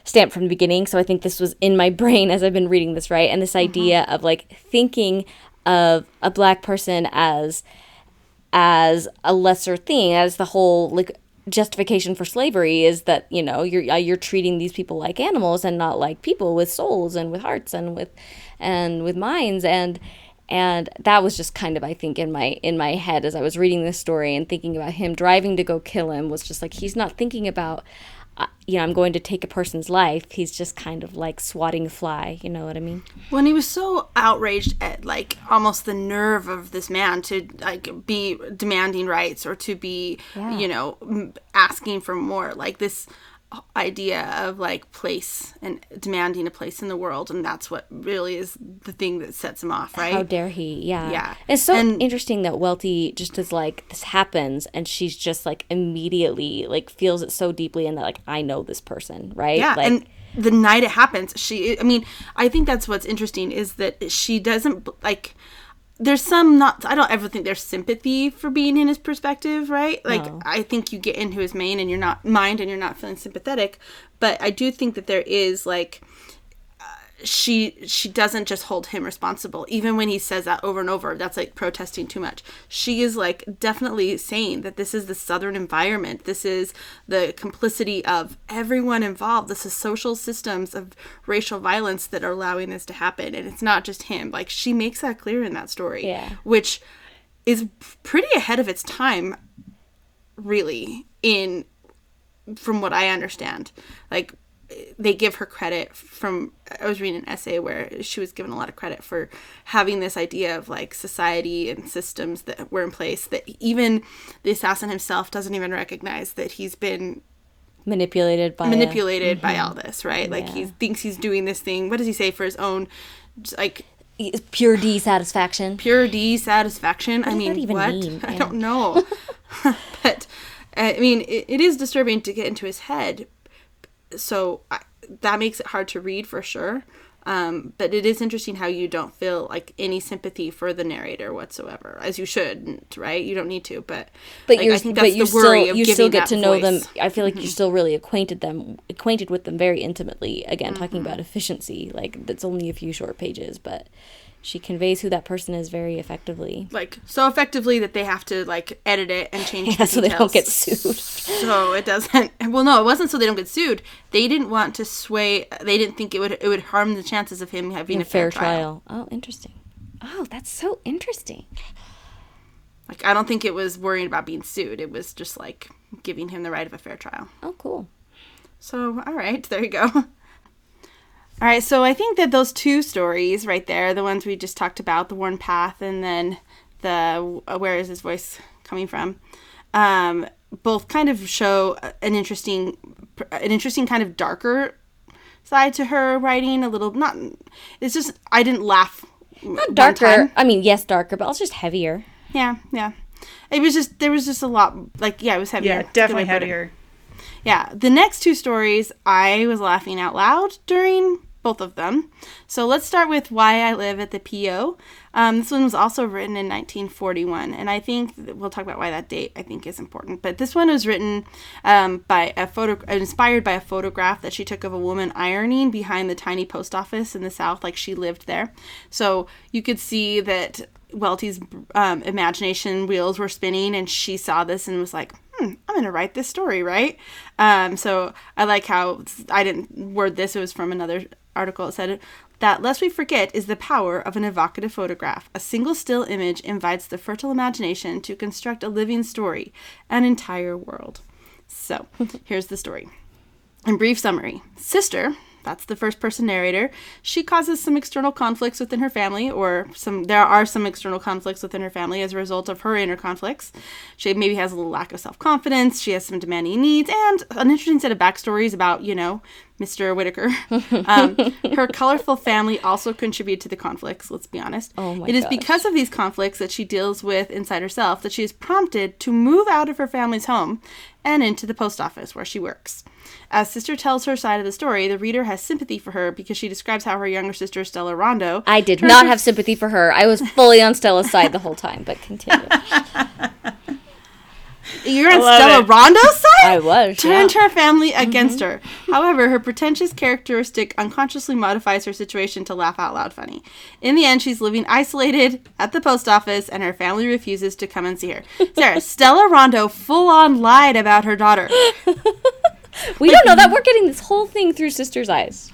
stamped from the beginning. So I think this was in my [laughs] brain as I've been reading this, right? And this idea of like thinking of a black person as as a lesser thing, as the whole like justification for slavery is that you know you're uh, you're treating these people like animals and not like people with souls and with hearts and with and with minds. And and that was just kind of i think in my in my head as i was reading this story and thinking about him driving to go kill him was just like he's not thinking about you know i'm going to take a person's life he's just kind of like swatting a fly you know what i mean? When he was so outraged at like almost the nerve of this man to like be demanding rights or to be you know asking for more. Like this idea of like place and demanding a place in the world and that's what really is the thing that sets him off right How dare he? Yeah. Yeah. It's so And- interesting that Welty just is like, this happens, and she's just like immediately like feels it so deeply, and that like I know this person, right? Yeah, Like, and the night it happens, she. I mean, I think that's what's interesting is that she doesn't like. There's some not. I don't ever think there's sympathy for being in his perspective, right? Like No. I think you get into his main and you're not mind and you're not feeling sympathetic, but I do think that there is like she she doesn't just hold him responsible. Even when he says that over and over that's like protesting too much. She is like definitely saying that this is the southern environment. This is the complicity of everyone involved. This is social systems of racial violence that are allowing this to happen and it's not just him. Like she makes that clear in that story Yeah. which is pretty ahead of its time really in from what I understand. Like they give her credit from I was reading an essay where she was given a lot of credit for having this idea of like society and systems that were in place that even the assassin himself doesn't even recognize that he's been manipulated by a- manipulated by mm-hmm. all this, right? Like he thinks he's doing this thing. What does he say for his own like pure dissatisfaction. pure dissatisfaction. I mean, even what? mean? [laughs] I Yeah. don't know. [laughs] but I mean, it, it is disturbing to get into his head. So I, that makes it hard to read for sure. Um, but it is interesting how you don't feel like any sympathy for the narrator whatsoever, as you shouldn't, right? You don't need to, but But like, you're, I think but that's you the worry still you still get to know them. voice. Mm-hmm. I feel like you're still really acquainted them acquainted with them very intimately. Again, talking Mm-hmm. about efficiency, like that's only a few short pages, but she conveys who that person is very effectively. like so effectively that they have to like edit it and change [laughs] Yeah, the so they don't get sued. so it doesn't [laughs] well no it wasn't so they don't get sued they didn't want to sway they didn't think it would it would harm the chances of him having In a fair, trial. Oh, interesting. Oh, that's so interesting. like i don't think it was worrying about being sued it was just like giving him the right of a fair trial Oh, cool. so all right [laughs] there you go all right so i think that those two stories right there the ones we just talked about the worn path and then the uh, where is his voice coming from um, both kind of show an interesting an interesting kind of darker side to her writing a little not it's just i didn't laugh Not darker. I mean, yes, darker, but also just heavier. yeah yeah it was just there was just a lot like yeah it was heavier Yeah, That's a good way definitely to put it. heavier. Yeah, the next two stories, I was laughing out loud during both of them. So let's start with Why I Live at the PO. Um, this one was also written in 1941, and I think we'll talk about why that date I think is important. But this one was written um, by a photo, inspired by a photograph that she took of a woman ironing behind the tiny post office in the South, like she lived there. So you could see that Welty's um, imagination wheels were spinning, and she saw this and was like, hmm, I'm going to write this story, right? Um, so I like how I didn't word this, it was from another article. It said that, lest we forget, is the power of an evocative photograph. A single still image invites the fertile imagination to construct a living story, an entire world. So [laughs] here's the story. In brief summary, Sister, that's the first person narrator. She causes some external conflicts within her family, or some there are some external conflicts within her family as a result of her inner conflicts. She maybe has a little lack of self confidence. She has some demanding needs, and an interesting set of backstories about you know Mr. Whitaker. um, her colorful family also contribute to the conflicts. Let's be honest. Oh my It is gosh. because of these conflicts that she deals with inside herself that she is prompted to move out of her family's home and into the post office where she works. As Sister tells her side of the story, the reader has sympathy for her because she describes how her younger sister Stella Rondo. I did not have sympathy for her. I was fully on Stella's side the whole time, but continue. [laughs] You're on Stella it. Rondo's side. I was. turned yeah. her family against her. However, her pretentious characteristic unconsciously modifies her situation to laugh out loud funny. In the end, she's living isolated at the post office, and her family refuses to come and see her. Sarah, [laughs] Stella Rondo full on lied about her daughter. [laughs] We don't know that. We're getting this whole thing through sister's eyes.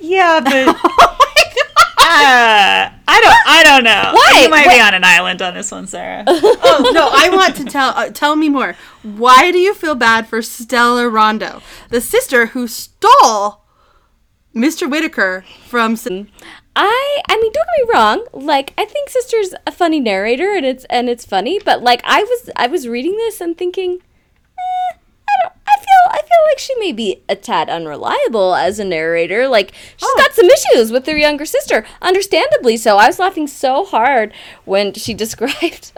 Yeah, but [laughs] uh, I don't. I don't know. [laughs] Why? You might be on an island on this one, Sarah. [laughs] Oh no, I want to tell. Uh, tell me more. Why do you feel bad for Stella Rondo, the sister who stole Mr. Whitaker from? S- I I mean, don't get me wrong. Like, I think sister's a funny narrator, and it's and it's funny. But like, I was I was reading this and thinking, eh, I feel I feel like she may be a tad unreliable as a narrator. Like, she's got some issues with her younger sister, understandably so. I was laughing so hard when she [laughs] described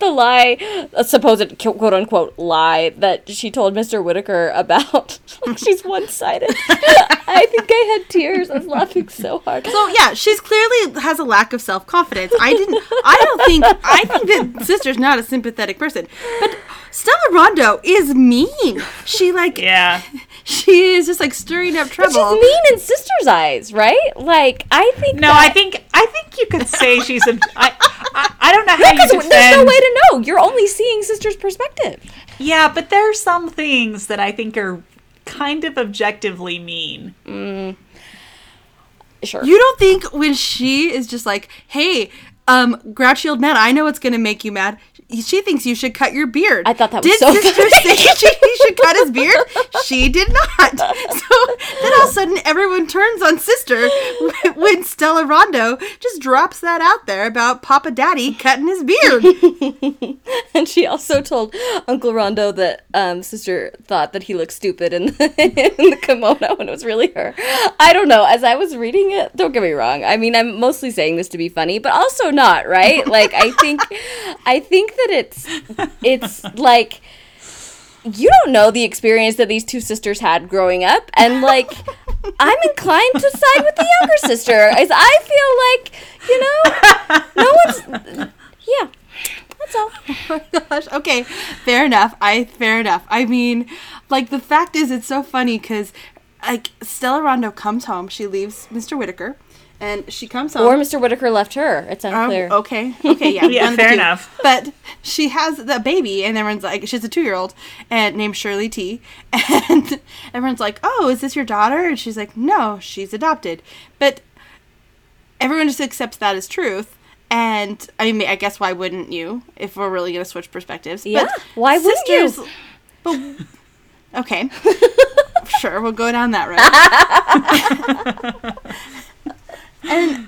the lie, a supposed quote unquote lie that she told Mr. Whitaker about. [laughs] like, she's one sided. [laughs] I think I had tears. I was laughing so hard. So yeah, she's clearly has a lack of self confidence. I didn't. I don't think. I think that sister's not a sympathetic person, but Stella Rondo is mean. She like. yeah. [laughs] She is just like stirring up Which trouble. she's mean in sister's eyes, right? Like I think No, that- I think I think you could say she's. A, I, I I don't know [laughs] how you defend. there's no way to know. You're only seeing sister's perspective. Yeah, but there are some things that I think are kind of objectively mean. Mm. Sure. You don't think when she is just like, "Hey, um, grouchy old man, I know it's gonna make you mad." She thinks you should cut your beard. I thought that was did so sister funny. say [laughs] she, he should cut his beard? She did not. [laughs] So then all of a sudden, everyone turns on sister [laughs] when Stella Rondo just drops that out there about Papa Daddy cutting his beard. and she also told Uncle Rondo that um, sister thought that he looked stupid in the, in the kimono, and it was really her. I don't know. As I was reading it, don't get me wrong. I mean, I'm mostly saying this to be funny, but also not right. Like I think, I think that it's it's [laughs] like you don't know the experience that these two sisters had growing up and like i'm inclined to side with the younger sister as i feel like you know no one's yeah that's all [laughs] oh my gosh. Okay, fair enough. I fair enough. I mean, like the fact is, it's so funny because like Stella Rondo comes home. She leaves Mr. Whitaker, and she comes home. or mr whitaker left her it's Um, unclear okay. Okay. Yeah. [laughs] Yeah, one of the fair two. enough. But she has the baby, and everyone's like, she's a two-year-old, and named Shirley T. [laughs] And everyone's like, "Oh, is this your daughter?" And she's like, "No, she's adopted." But everyone just accepts that as truth. And I mean, I guess why wouldn't you? If we're really gonna switch perspectives, Yeah, why wouldn't you? But okay, [laughs] sure, we'll go down that road. And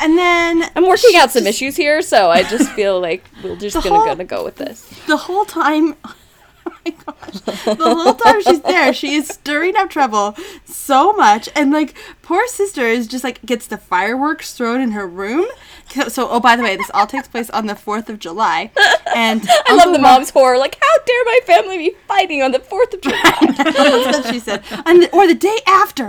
and then i'm working out some issues here so i just [laughs] feel like we're just gonna whole- gonna go with this the whole time [laughs] oh my gosh. The whole time she's there, she is stirring up trouble so much. And like, poor sister is just like, gets the fireworks thrown in her room. So, so oh, by the way, this all takes place on the 4th of July. And [laughs] I love the mom's horror. Like, how dare my family be fighting on the 4th of July? That's what she said. And, or the day after.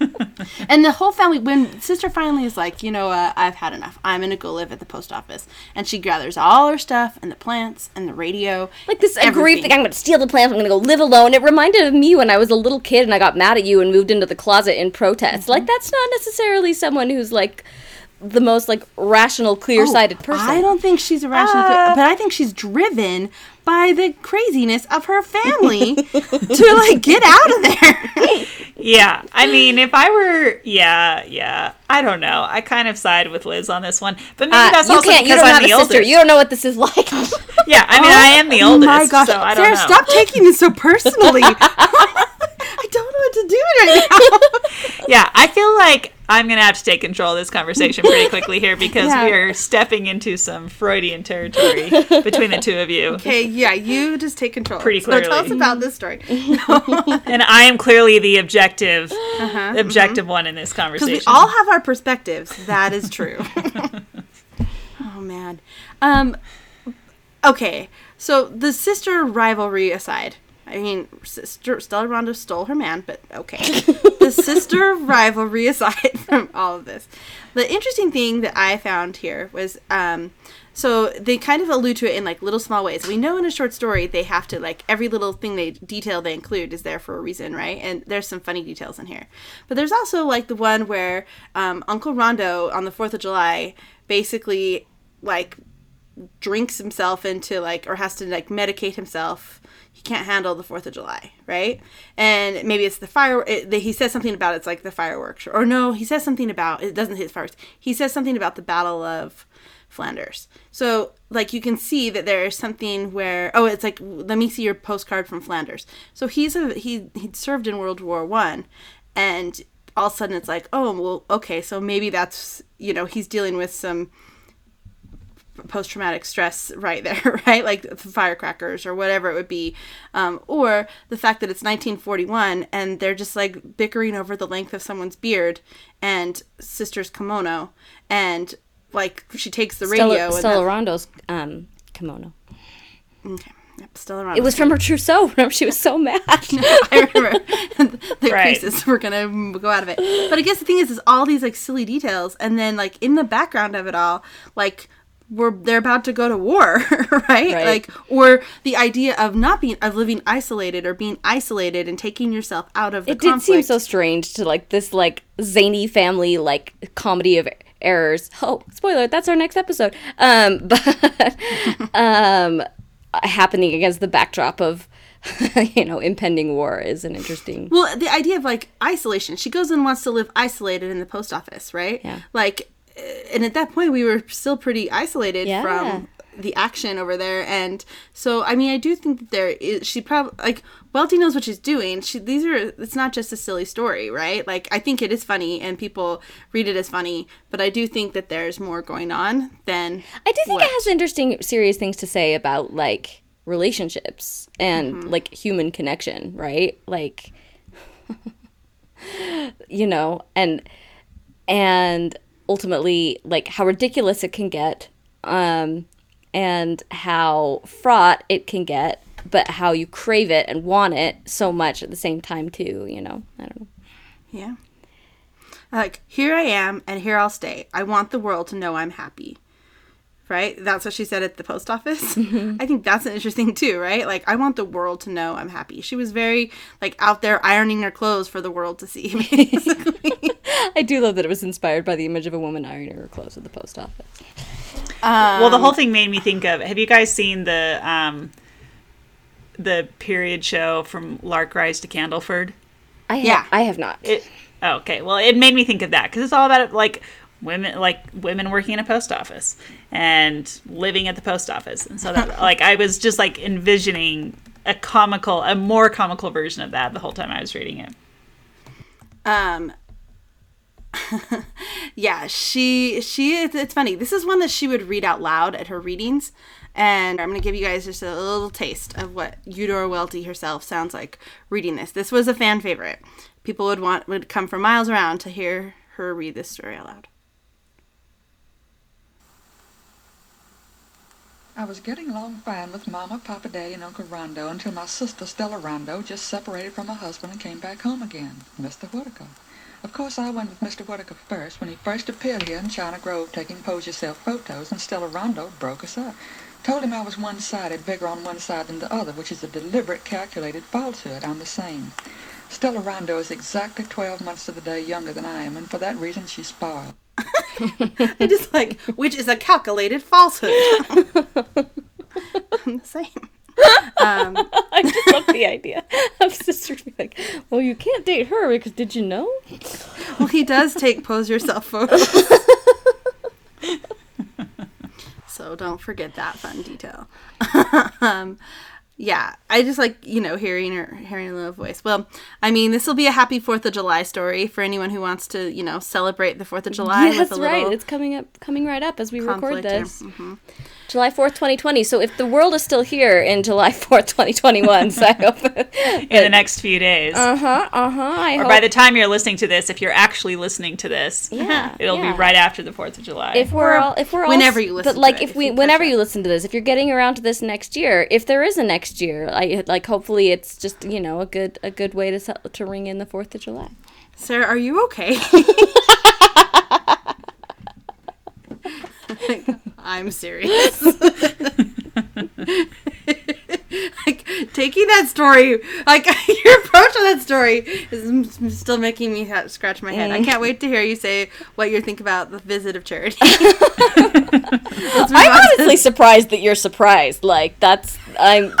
[laughs] and the whole family, when sister finally is like, you know, uh, I've had enough. I'm gonna go live at the post office, and she gathers all her stuff and the plants and the radio, like this aggrieved thing. I'm going to steal the plants. I'm going to go live alone. It reminded of me when I was a little kid and I got mad at you and moved into the closet in protest. Like, that's not necessarily someone who's like the most like rational, clear-sighted person. Oh, I don't think she's a rational, Uh, but I think she's driven by the craziness of her family to like get out of there. [laughs] Yeah, I mean, if I were, yeah, yeah, I don't know. I kind of side with Liz on this one, but maybe Uh, that's you also can't. You because don't I'm have a the sister. oldest. You don't know what this is like. [laughs] Yeah, I mean, I am the [laughs] Oh oldest. my gosh, so I don't Sarah, know. stop taking this so personally. [laughs] I don't know what to do right now. Yeah, I feel like I'm gonna have to take control of this conversation pretty quickly here because Yeah. we are stepping into some Freudian territory between the two of you, Okay, yeah, you just take control. Pretty clearly. So tell us about this story. and I am clearly the objective, Uh-huh, objective one in this conversation. we all have our perspectives. That is true. [laughs] oh man. Um. Okay, so the sister rivalry aside, I mean, sister Stella Rondo stole her man, but okay. the [laughs] sister rivalry aside from all of this, the interesting thing that I found here was, um, so they kind of allude to it in like little small ways. We know in a short story they have to like every little thing they detail they include is there for a reason, right? And there's some funny details in here, but there's also like the one where um, Uncle Rondo on the Fourth of July basically like drinks himself into like or has to like medicate himself. He can't handle the fourth of july right? And maybe it's the fire it, he says something about it's like the fireworks. Or no he says something about it doesn't hit fireworks. He says something about the battle of flanders so like you can see that there is something where oh it's like let me see your postcard from flanders so he's a he he'd served in world war one and all of a sudden it's like oh well okay so maybe that's you know he's dealing with some post traumatic stress right there, [laughs] right? Like firecrackers or whatever it would be. Um, or the fact that it's 1941 and they're just like bickering over the length of someone's beard and sister's kimono. And like she takes the radio. Stella, and Rondo's um, kimono. okay. Yep, Stella Rondo's It was from her trousseau. [laughs] Remember, she was so [laughs] mad. I remember [laughs] the Right. creases were gonna go out of it. But I guess the thing is, is all these like silly details, and then like in the background of it all, like we're they're about to go to war, right? Right. Like or the idea of not being of living isolated or being isolated and taking yourself out of the it did conflict. seem so strange to like this like zany family like comedy of errors. Oh, spoiler! That's our next episode. Um, [laughs] but um, happening against the backdrop of [laughs] you know impending war is an interesting. Well, the idea of like isolation. She goes and wants to live isolated in the post office, right? Yeah. Like, and at that point, we were still pretty isolated Yeah. from the action over there, and so I mean, I do think that there is. She probably like Welty knows what she's doing. She these are. It's not just a silly story, right? Like, I think it is funny, and people read it as funny, but I do think that there's more going on than. I do think what- it has interesting, serious things to say about like relationships and like human connection, right? Like, [laughs] you know, and and ultimately like how ridiculous it can get, um, and how fraught it can get, but how you crave it and want it so much at the same time too. You know, I don't know. Yeah. Like, here I am, and here I'll stay. I want the world to know I'm happy. Right? That's what she said at the post office. [laughs] Mm-hmm. I think that's an interesting too, right? Like, I want the world to know I'm happy. She was very, like, out there ironing her clothes for the world to see. [laughs] [laughs] I do love that it was inspired by the image of a woman ironing her clothes at the post office. Well, the whole thing made me think of. Have you guys seen the um, the period show from Lark Rise to Candleford? I Yeah. I have not. It oh, okay. Well, it made me think of that because it's all about like women, like women working in a post office and living at the post office, and so that [laughs] like I was just like envisioning a comical, a more comical version of that the whole time I was reading it. um, [laughs] yeah, she she it's, funny. This is one that she would read out loud at her readings, and I'm gonna give you guys just a little taste of what Eudora Welty herself sounds like reading this. This was a fan favorite. People would want would come from miles around to hear her read this story aloud. I was getting along fine with Mama, Papa Daddy, and Uncle Rondo until my sister Stella Rondo just separated from her husband and came back home again, Mr. Whitaker. Of course, I went with Mr. Whitaker first when he first appeared here in China Grove taking pose yourself photos, and Stella Rondo broke us up. Told him I was one-sided, bigger on one side than the other, which is a deliberate, calculated falsehood. I'm the same. Stella Rondo is exactly 12 months to the day younger than I am, and for that reason she's spoiled. [laughs] [laughs] I just like, which is a calculated falsehood. [laughs] I'm the same. Um, [laughs] I just love the idea of sisters being like, "Well, you can't date her because did you know?" well, he does take pose yourself photos. [laughs] so don't forget that fun detail. [laughs] um, yeah, I just like you know hearing her hearing a little voice. Well, I mean, this will be a happy Fourth of July story for anyone who wants to you know celebrate the Fourth of July. Yeah, with that's a right. It's coming up, coming right up as we record this. Mhm. July 4th, 2020. So if the world is still here in July [laughs] 4th, 2021, so I [laughs] hope. in the next few days. Uh huh. Uh huh. Or hope. by the time you're listening to this, if you're actually listening to this, [laughs] Yeah, it'll yeah. be right after the Fourth of July. if we're all, if we're all, whenever you listen but to like it, if if we, you whenever up. you listen to this, if you're getting around to this next year, if there is a next year, I like hopefully it's just you know a good a good way to se- to ring in the Fourth of July. Sarah, are you okay? [laughs] I'm serious. [laughs] like taking that story, like [laughs] your approach to that story is m- still making me ha- scratch my head. I mm. can't wait to hear you say what you think about the visit of charity. I'm honestly surprised that you're surprised. Like that's I'm.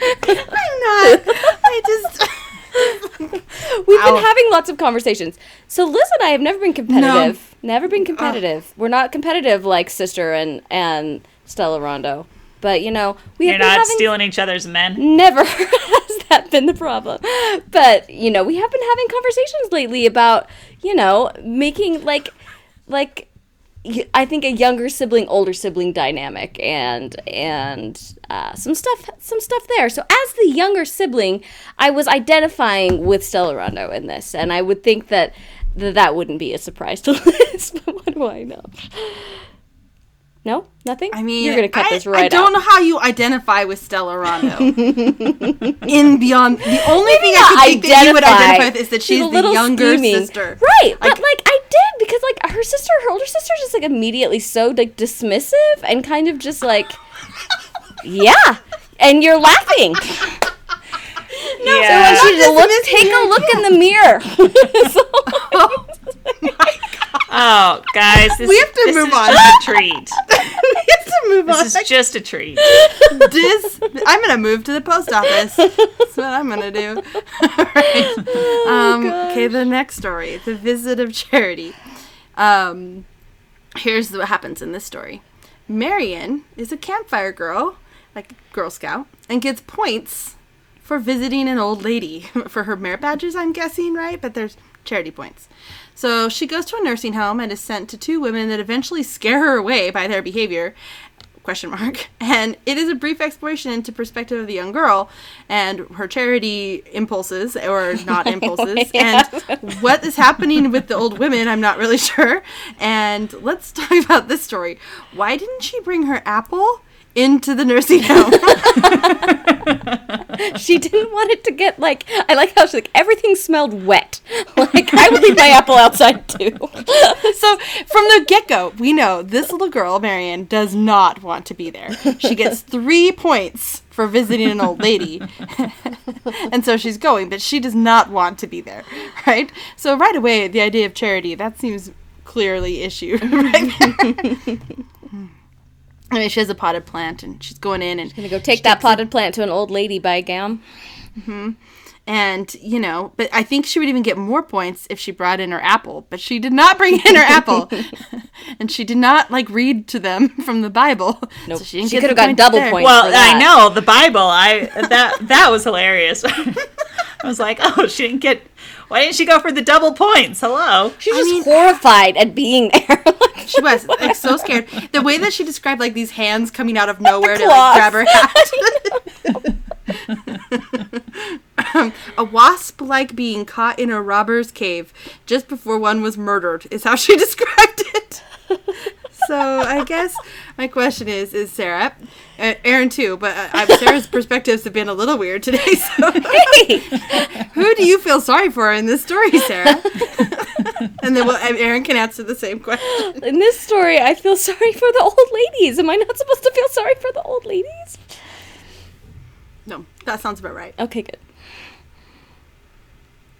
I'm not. I just. [laughs] We've Ow. been having lots of conversations. So Liz and I have never been competitive. Never been uh. competitive. We're not competitive like sister and and Stella Rondo. But you know, we you're have been not having stealing each other's men. never [laughs] has that been the problem. But, you know, we have been having conversations lately about, you know, making like like I think a younger sibling older sibling dynamic and and uh, some stuff some stuff there. So as the younger sibling, I was identifying with Stella Rondo in this and I would think that th- that wouldn't be a surprise to [laughs] Liz, but what do I know? No, nothing. I mean, you're gonna cut I, this right I don't out. know how you identify with Stella Rondo. [laughs] In beyond, the only thing I not can think that you would identify. identify with is that She's she's a the younger scheming. sister. Right, but Like- like I did because like her sister, her older sister, just like immediately so like dismissive and kind of just like, [laughs] yeah, and you're laughing. [laughs] No, Yeah. So I want you to look, take a her, look in the mirror. Oh, oh, guys, this, We have to this move is on. just a treat. We have to move on. This is just a treat. [laughs] Dis- I'm gonna move to the post office. That's what I'm gonna do. [laughs] Right. um, okay, the next story: the visit of charity. Um, here's what happens in this story. Marion is a campfire girl, like Girl Scout, and gets points for visiting an old lady [laughs] for her merit badges. I'm guessing, right? But there's charity points. So she goes to a nursing home and is sent to two women that eventually scare her away by their behavior. Question mark. [laughs] And it is a brief exploration into perspective of the young girl and her charity impulses or [laughs] not impulses and what is happening with the old women. I'm not really [laughs] sure. And let's talk about this story. Why didn't she bring her apple into the nursing home? [laughs] [laughs] she didn't want it to get like. I like how she's like everything smelled wet. [laughs] Like I would leave my apple outside too. so from the get-go we know this little girl marion does not want to be there she gets three points for visiting an old lady and so she's going but she does not want to be there right so right away the idea of charity that seems clearly issue right there. I mean, she has a potted plant, and she's going in, and Gonna go take that potted plant to an old lady by a gam. Mm-hmm. And, you know, but I think she would even get more points if she brought in her apple. But she did not bring in her apple. [laughs] [laughs] and she did not, like, read to them [laughs] from the Bible. Nope. So she didn't She get could've the got double there. points. Well, for that. I know the Bible. I that that was hilarious. I was like, oh, she didn't get. Why didn't she go for the double points? Hello. She's I just mean- horrified at being there. [laughs] She was like so scared. The way that she described like these hands coming out of nowhere to like, grab her hat. [laughs] um, a wasp-like being caught in a robber's cave just before one was murdered is how she [laughs] described it. So I guess my question is: Is Sarah, uh, Erin too? But uh, Sarah's perspectives have been a little weird today. So [laughs] who do you feel sorry for in this story, Sarah? [laughs] and then well, Erin can answer the same question. In this story, I feel sorry for the old ladies. Am I not supposed to feel sorry for the old ladies? No, that sounds about right. Okay, good.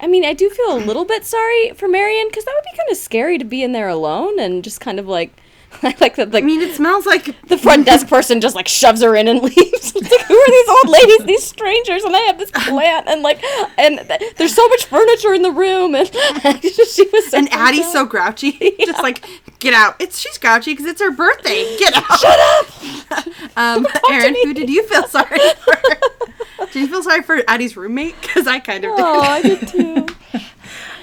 I mean, I do feel a little bit sorry for Marion because that would be kind of scary to be in there alone and just kind of like, [laughs] like the like I mean, it smells like the front [laughs] desk person just like shoves her in and [laughs] leaves. Like, who are these old ladies, these strangers? And I have this plant and like, and th- there's so much furniture in the room, and she was so and Addie's freaked so out. grouchy. Just like get out. It's she's grouchy because it's her birthday. Get out. Shut up. um, Erin, who did you feel sorry for? did you feel sorry for Addie's roommate? Because I kind of did. Oh, I did too.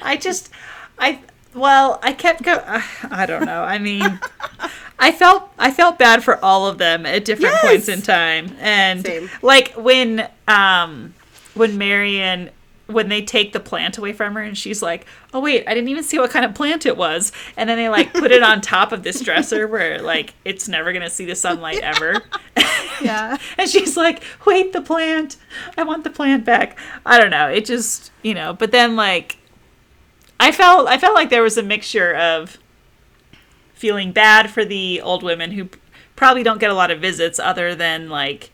I just, I well, I kept go. Uh, I don't know. I mean, [laughs] I felt I felt bad for all of them at different Yes! points in time, and Same. like when um when Marion when they take the plant away from her and she's like, "Oh wait, I didn't even see what kind of plant it was," and then they like put it on top of this [laughs] dresser where like it's never gonna see the sunlight ever. [laughs] Yeah. And she's like, wait, the plant. I want the plant back. I don't know. It just, you know, but then like I felt I felt like there was a mixture of feeling bad for the old women who probably don't get a lot of visits other than like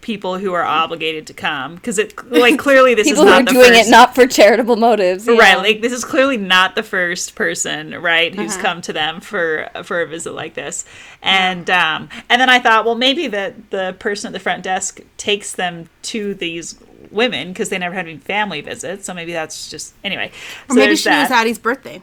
people who are obligated to come because it like clearly this People is who not are the doing first it not for charitable motives. Right, like this is clearly not the first person, right, Uh-huh. who's come to them for for a visit like this. And um and then I thought, well, maybe the the person at the front desk takes them to these women because they never had any family visits. So maybe that's just anyway. Or so maybe she knew it was. Addie's birthday.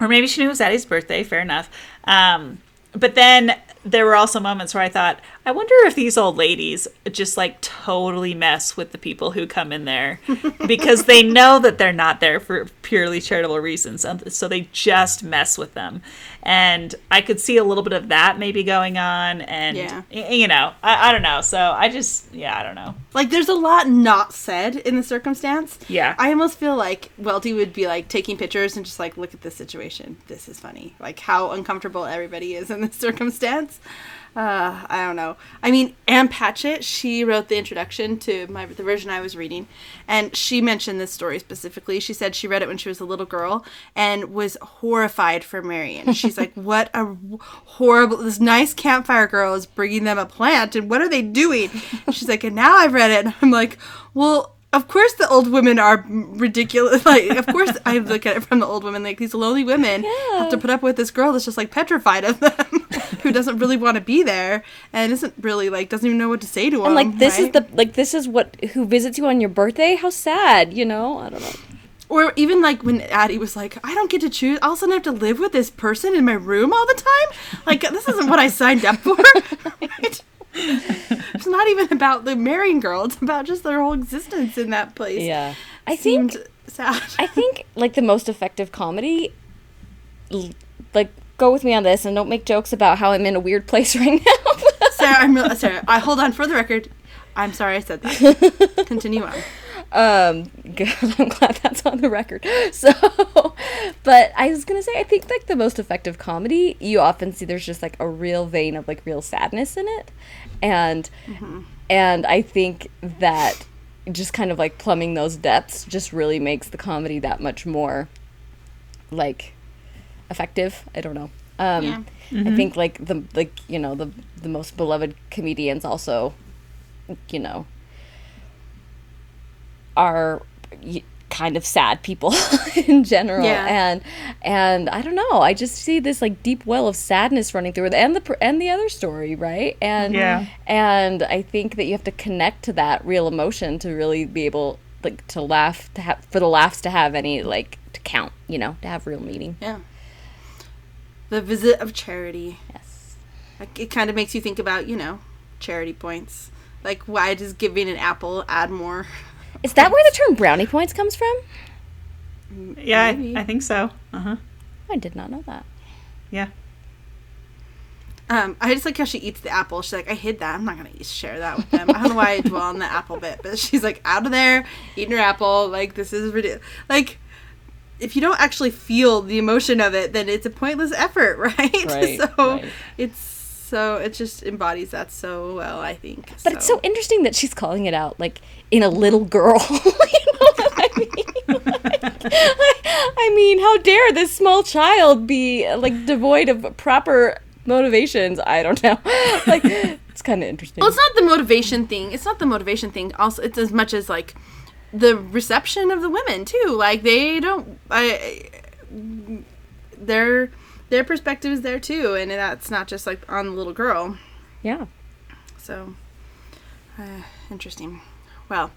or maybe she knew it was Addie's birthday. Fair enough. Um, but then there were also moments where I thought, I wonder if these old ladies just like totally mess with the people who come in there [laughs] because they know that they're not there for purely charitable reasons. So they just mess with them. And I could see a little bit of that maybe going on. And, Yeah. you know, I, I don't know. So I just, yeah, I don't know. Like, there's a lot not said in the circumstance. Yeah. I almost feel like Welty would be like taking pictures and just like, look at this situation. This is funny. Like how uncomfortable everybody is in [laughs] this circumstance. Uh, I don't know. I mean, Ann Patchett, she wrote the introduction to my the version I was reading, and she mentioned this story specifically. She said she read it when she was a little girl and was horrified for Marion. [laughs] She's like, "What a horrible! This nice campfire girl is bringing them a plant, and what are they doing?" She's like, "And now I've read it, and I'm like, well." Of course, the old women are ridiculous. [laughs] Like, of course, I look at it from the old women. Like, these lonely women have to put up with this girl that's just like petrified of them, [laughs] who doesn't really want to be there and isn't really like doesn't even know what to say to them. And like this is the like this is what who visits you on your birthday? How sad, you know? I don't know. Or even like when Addie was like, I don't get to choose. All of a sudden, I have to live with this person in my room all the time. Like, this isn't what I signed up for. [laughs] right? It's not even about the marrying girl. It's about just their whole existence in that place. Yeah. I think sad. I think like the most effective comedy like go with me on this and don't make jokes about how I'm in a weird place [laughs] right now. Sarah, I'm real, Sarah. I hold on for the record. I'm sorry I said that. [laughs] Continue on. Um good. [laughs] I'm glad that's on the record. [laughs] So but I was going to say I think like the most effective comedy you often see there's just like a real vein of like real sadness in it. And and I think that just kind of like plumbing those depths just really makes the comedy that much more like effective. I don't know. Um, Yeah. I think like the like you know the the most beloved comedians also, you know, are kind of sad people [laughs] in general, Yeah. and and I don't know. I just see this like deep well of sadness running through it, and the and the other story, right? And Yeah. and I think that you have to connect to that real emotion to really be able like to laugh to have for the laughs to have any like to count. You know, to have real meaning. Yeah. The visit of charity. Yes. Like, it kind of makes you think about, you know, charity points. Like, why does giving an apple add more? [laughs] Is that where the term brownie points comes from? Yeah, I, I think so. Uh huh. I did not know that. Yeah. Um, I just like how she eats the apple. She's like, I hid that. I'm not gonna share that with them. I don't know why I dwell on the apple bit, but she's like out of there eating her apple. Like this is ridiculous. Like if you don't actually feel the emotion of it, then it's a pointless effort, [laughs] right? Right, so right. it's so it just embodies that so well. I think. But it's so interesting that she's calling it out like in a little girl. [laughs] you know what I mean? Like, I, I mean, how dare this small child be like devoid of proper motivations? I don't know. [laughs] like it's kind of interesting. Well, it's not the motivation thing. It's not the motivation thing. Also, it's as much as like the reception of the women too. Like they don't. I their their perspective is there too, and that's not just like on the little girl. yeah. So uh, interesting. Well.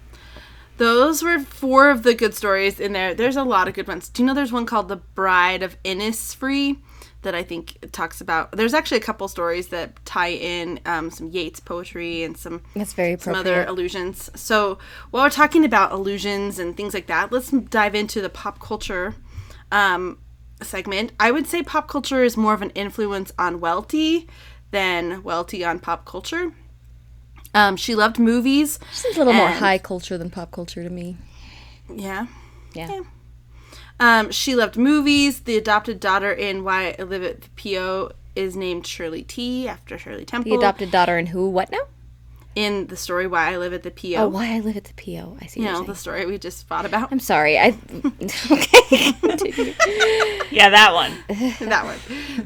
Those were four of the good stories in there. There's a lot of good ones. Do you know there's one called The Bride of Innisfree that I think talks about. There's actually a couple stories that tie in um, some Yeats poetry and some That's very some other illusions. So while we're talking about illusions and things like that, let's dive into the pop culture um, segment. I would say pop culture is more of an influence on Welty than Welty on pop culture. Um, she loved movies. It's a little more high culture than pop culture to me. Yeah. Yeah. Um, she loved movies. The adopted daughter in Why I Live at the PO is named Shirley T after Shirley Temple. The adopted daughter in who? What now? In the story Why I Live at the PO. Oh, why I live at the PO. I see. you what know, you're the story we just fought about. I'm sorry. I okay. [laughs] [laughs] Yeah, that one. that one.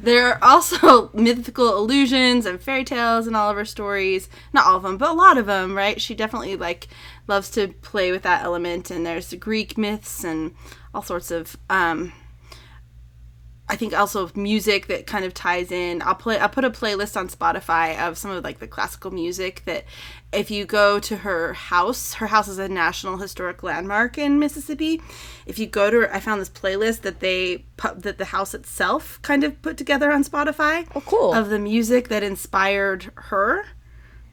There are also [laughs] mythical illusions and fairy tales in all of her stories. Not all of them, but a lot of them, right? She definitely like loves to play with that element. And there's the Greek myths and all sorts of. Um, I think also music that kind of ties in. I'll play. I'll put a playlist on Spotify of some of like the classical music that, if you go to her house, her house is a national historic landmark in Mississippi. If you go to, her, I found this playlist that they pu- that the house itself kind of put together on Spotify. Oh, cool. Of the music that inspired her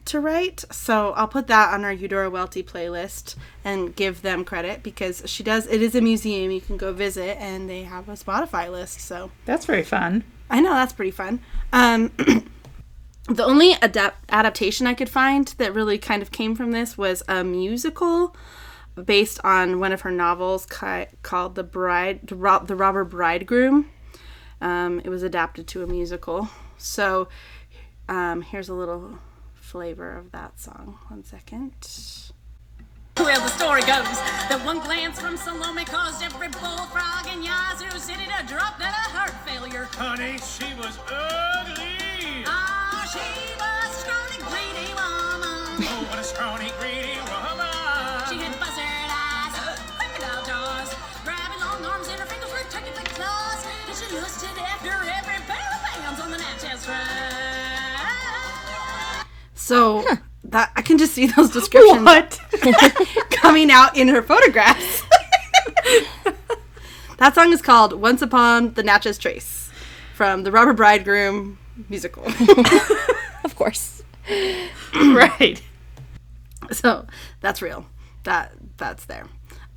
to write. So I'll put that on our Eudora Welty playlist and give them credit because she does. It is a museum you can go visit, and they have a Spotify list. So That's very fun. I know that's pretty fun. Um, [clears throat] the only adapt- adaptation I could find that really kind of came from this was a musical based on one of her novels ki- called "The Bride," the, the Robber Bridegroom. Um, it was adapted to a musical. So um, here's a little flavor of that song. One second. Well, the story goes that one glance from Salome caused every bullfrog in Yazoo City to drop dead of heart failure. Honey, she was ugly. Ah, she was a scrawny, greedy woman. Oh, what a scrawny, greedy woman. She had buzzard eyes, crocodile jaws, grabbing long arms and her fingers were turkey like claws. And she lusted after every pair of bands on the Natchez Trail. So that I can just see those descriptions [laughs] coming out in her photographs. [laughs] that song is called Once Upon the Natchez Trace from the Robber Bridegroom musical. [laughs] of course. right. so that's real. That that's there.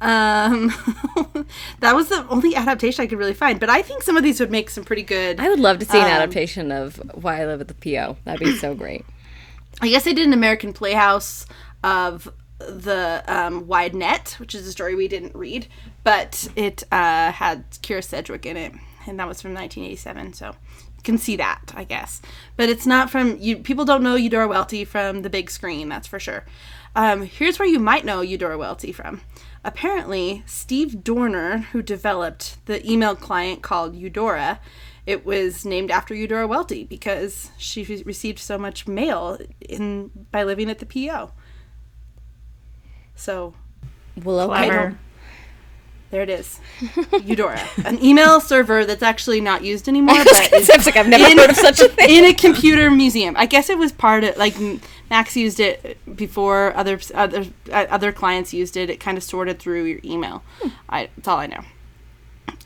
Um, that was the only adaptation I could really find, but I think some of these would make some pretty good. I would love to see an Um, adaptation of Why I Live at the PO. That'd be so great. I guess they did an American Playhouse of the um, Wide Net, which is a story we didn't read, but it uh, had Kyra Sedgwick in it, and that was from 1987. So you can see that, I guess. But it's not from you. People don't know Eudora Welty from the big screen, that's for sure. Um, here's where you might know Eudora Welty from. Apparently, Steve Dorner, who developed the email client called Eudora, it was named after Eudora Welty because she received so much mail in by living at the PO. So Well, okay. Clever. there it is, [laughs] Eudora, an email server that's actually not used anymore, [laughs] but is It's like I've never in- heard of such a thing. in a computer museum. I guess it was part of like Macs used it before other other uh, other clients used it. It kind of sorted through your email. I, that's all I know.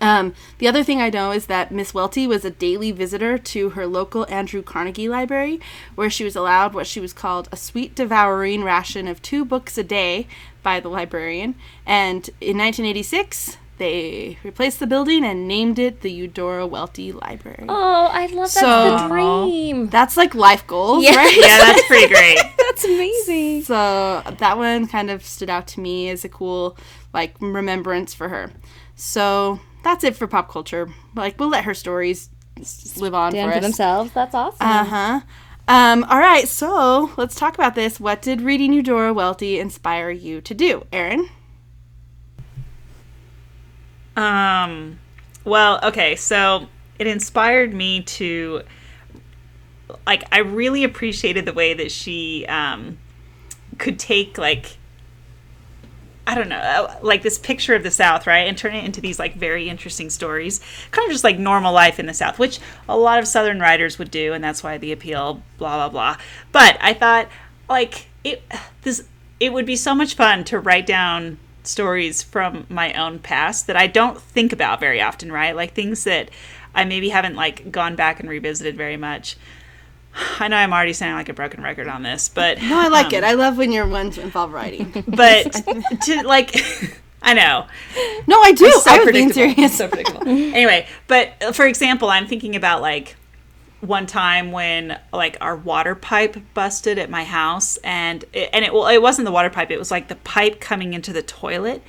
Um, the other thing I know is that Miss Welty was a daily visitor to her local Andrew Carnegie Library, where she was allowed what she was called a sweet devouring ration of two books a day by the librarian. And in 1986, they replaced the building and named it the Eudora Welty Library. Oh, I love that's So- the dream. That's like life goals, Yeah. right? Yeah, that's pretty great. [laughs] That's amazing. So that one kind of stood out to me as a cool like remembrance for her. So that's it for pop culture. Like we'll let her stories live on Stand for, for us. themselves. That's awesome. Uh huh. Um, all right, so let's talk about this. What did reading Eudora Welty inspire you to do, Erin? Um, well, okay, so it inspired me to like I really appreciated the way that she um could take like I don't know, uh, like this picture of the South, right, and turn it into these like very interesting stories, kind of just like normal life in the South, which a lot of Southern writers would do, and that's why the appeal, blah blah blah. But I thought, like it, this, it would be so much fun to write down stories from my own past that I don't think about very often, right? Like things that I maybe haven't like gone back and revisited very much. I know I'm already sounding like a broken record on this, but No, I like um, it. I love when your ones involve writing. but [laughs] to like [laughs] I know. no, I do. So I was being serious. So predictable. anyway, but uh, for example, I'm thinking about like one time when like our water pipe busted at my house and it, and it well it wasn't the water pipe it was like the pipe coming into the toilet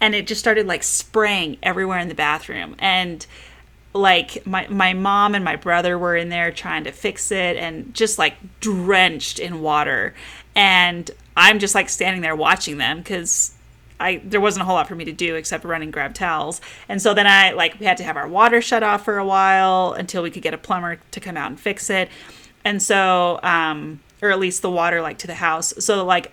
and it just started like spraying everywhere in the bathroom and like my my mom and my brother were in there trying to fix it and just like drenched in water and I'm just like standing there watching them cuz I there wasn't a whole lot for me to do except run and grab towels. And so then I like we had to have our water shut off for a while until we could get a plumber to come out and fix it. And so um or at least the water like to the house. So like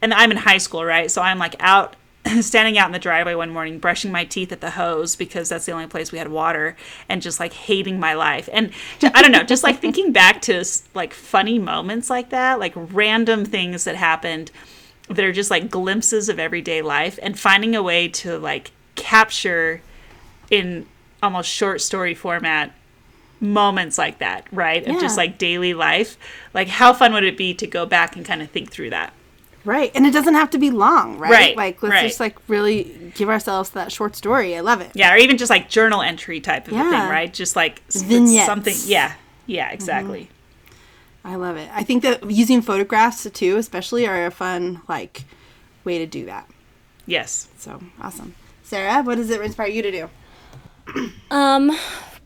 and I'm in high school, right? So I'm like out [clears throat] standing out in the driveway one morning brushing my teeth at the hose because that's the only place we had water and just like hating my life. And i don't know just like thinking [laughs] back to like funny moments like that like random things that happened that are just like glimpses of everyday life and finding a way to like capture in almost short story format moments like that right of just like daily life. Like how fun would it be to go back and kind of think through that Right. And it doesn't have to be long, right? Right, Like let's right. just like really give ourselves that short story. I love it. Yeah, or even just like journal entry type of a thing, right? Just like Vignettes. something. Yeah, yeah, exactly. I love it. I think that using photographs too, especially, are a fun like way to do that. Yes. So awesome. Sarah, what does it inspire you to do? Um,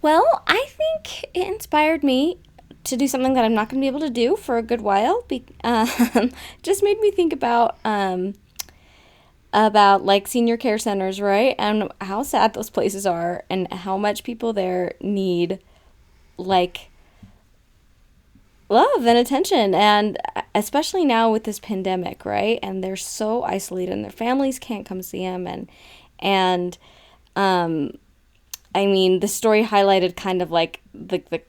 well, I think it inspired me to do something that I'm not going to be able to do for a good while. Be- [laughs] um, just made me think about um, about like senior care centers, right? And how sad those places are, and how much people there need like love and attention and especially now with this pandemic right and they're so isolated and their families can't come see them and and um i mean the story highlighted kind of like the, the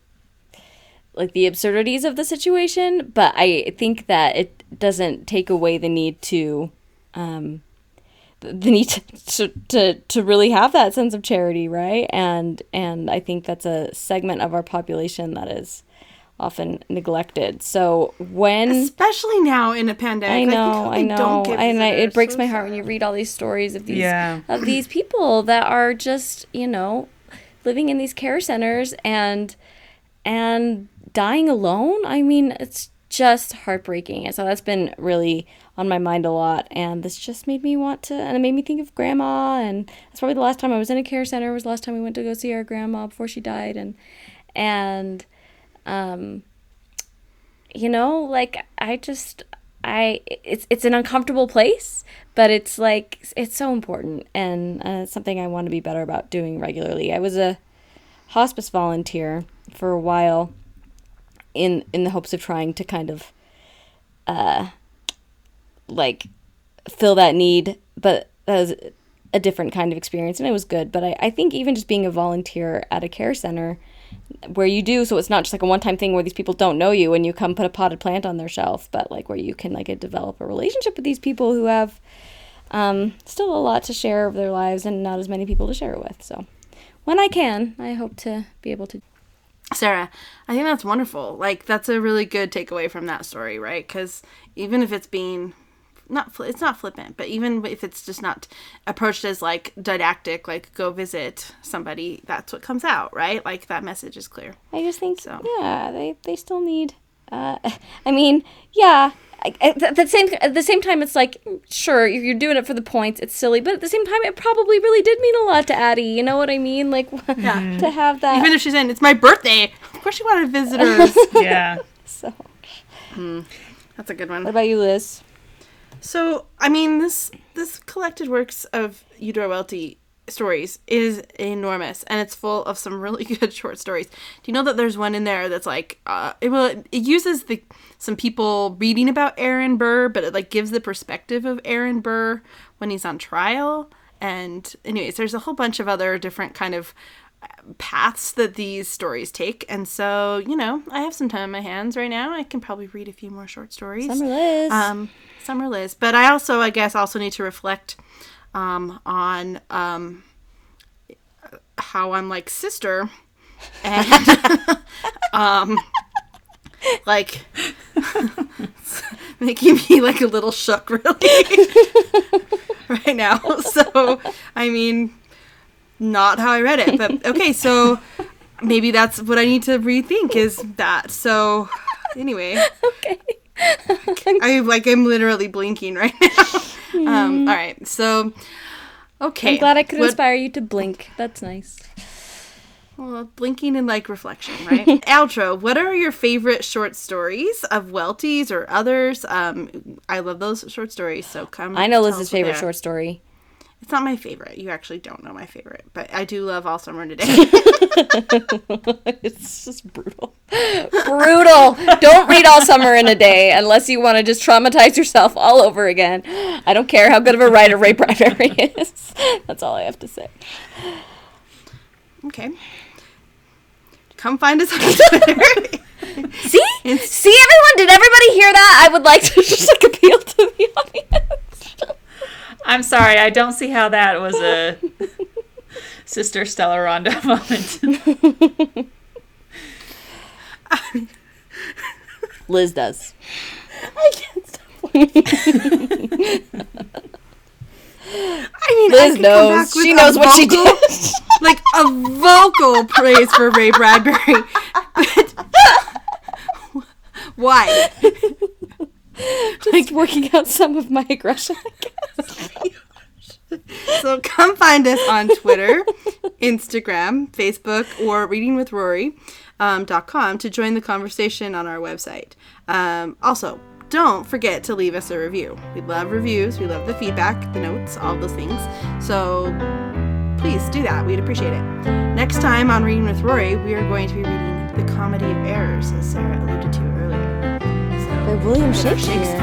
like the absurdities of the situation but i think that it doesn't take away the need to um the need to, to, to, really have that sense of charity right and and i think that's a segment of our population that is often neglected so when Especially now in a pandemic. I know, how I know, and I, it breaks So my heart when you read all these stories of these Yeah. of these people that are just you know living in these care centers and and dying alone. I mean, it's just heartbreaking, and so that's been really on my mind a lot. And this just made me want to, and it made me think of grandma. And that's probably the last time I was in a care center. Was the last time we went to go see our grandma before she died, and and um you know like i just i it's it's an uncomfortable place but it's like it's so important and uh, it's something i want to be better about doing regularly i was a hospice volunteer for a while in in the hopes of trying to kind of uh like fill that need but that was a different kind of experience and it was good. But i, I think even just being a volunteer at a care center where you do so it's not just like a one-time thing where these people don't know you and you come put a potted plant on their shelf but like where you can like develop a relationship with these people who have um, still a lot to share of their lives and not as many people to share it with. So when i can i hope to be able to Sarah, I think that's wonderful. Like that's a really good takeaway from that story, right? Because even if it's being not fli it's not flippant, but even if it's just not approached as like didactic, like go visit somebody, that's what comes out, right? Like that message is clear. I just think, So. yeah, they, they still need. Uh, [laughs] I mean, yeah. I- At the- same at the same time, it's like sure you're you're doing it for the points. It's silly, but at the same time, it probably really did mean a lot to Addie. You know what I mean? Like [laughs] to have that. Even if she's in, it's my birthday, of course she wanted visitors. [laughs] Yeah. so, hmm. that's a good one. what one. about you, Liz? So, I mean, this this collected works of Eudora Welty stories is enormous, and it's full of some really [laughs] good short stories. Do you know that there's one in there that's like, uh, it will it uses the some people reading about Aaron Burr, but it like gives the perspective of Aaron Burr when he's on trial. And anyways, there's a whole bunch of other different kind of paths that these stories take, and so you know, I have some time on my hands right now. I can probably read a few more short stories Summer Liz. um, Summer Liz. But I also, I guess, also need to reflect um, on um, how I'm like sister and [laughs] um, like [laughs] making me like a little shook [laughs] really right now. So I mean, not how I read it, but okay. So maybe that's what I need to rethink is that. So anyway. okay. I like I'm literally blinking right now. Um, all right, so okay. I'm glad I could What- inspire you to blink. That's nice. Well, blinking and like reflection, right? [laughs] Outro. What are your favorite short stories of Welties or others? Um, I love those short stories. So come. I know Liz's favorite short story. It's not my favorite. You actually don't know my favorite, but I do love All Summer Today. [laughs] it's just brutal. brutal. Don't read All Summer in a Day unless you want to just traumatize yourself all over again. I don't care how good of a writer Ray Bradbury [laughs] is. That's all I have to say. okay. Come find us on Twitter. See? See, everyone? Did everybody hear that? I would like to [laughs] just like appeal to the audience. I'm sorry, I don't see how that was a [laughs] Sister Stella Rondo [laughs] moment. Liz does. I can't stop. I mean, I Liz could come knows. back with She a knows what she vocal- did. [laughs] like a vocal praise for Ray Bradbury. But why? Just working out some of my aggression, I guess. So come find us on Twitter, Instagram, Facebook, or readingwithrory.com um, dot com to join the conversation on our website. Um, also, don't forget to leave us a review. We love reviews. We love the feedback, the notes, all those things. So please do that. We'd appreciate it. Next time on Reading with Rory, we are going to be reading The Comedy of Errors, as Sarah alluded to By William of Shakespeare.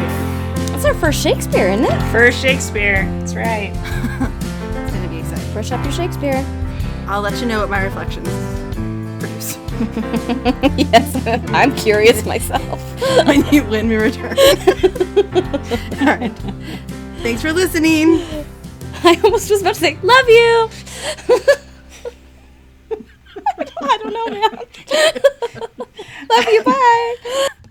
That's our first Shakespeare, isn't it? First Shakespeare. That's right. [laughs] It's going to be exciting. Brush up your Shakespeare. I'll let you know what my reflections produce [laughs] yes, I'm curious myself. [laughs] when you when we return. All right. Thanks for listening. I almost was about to say, love you. I don't know, man. love you, bye.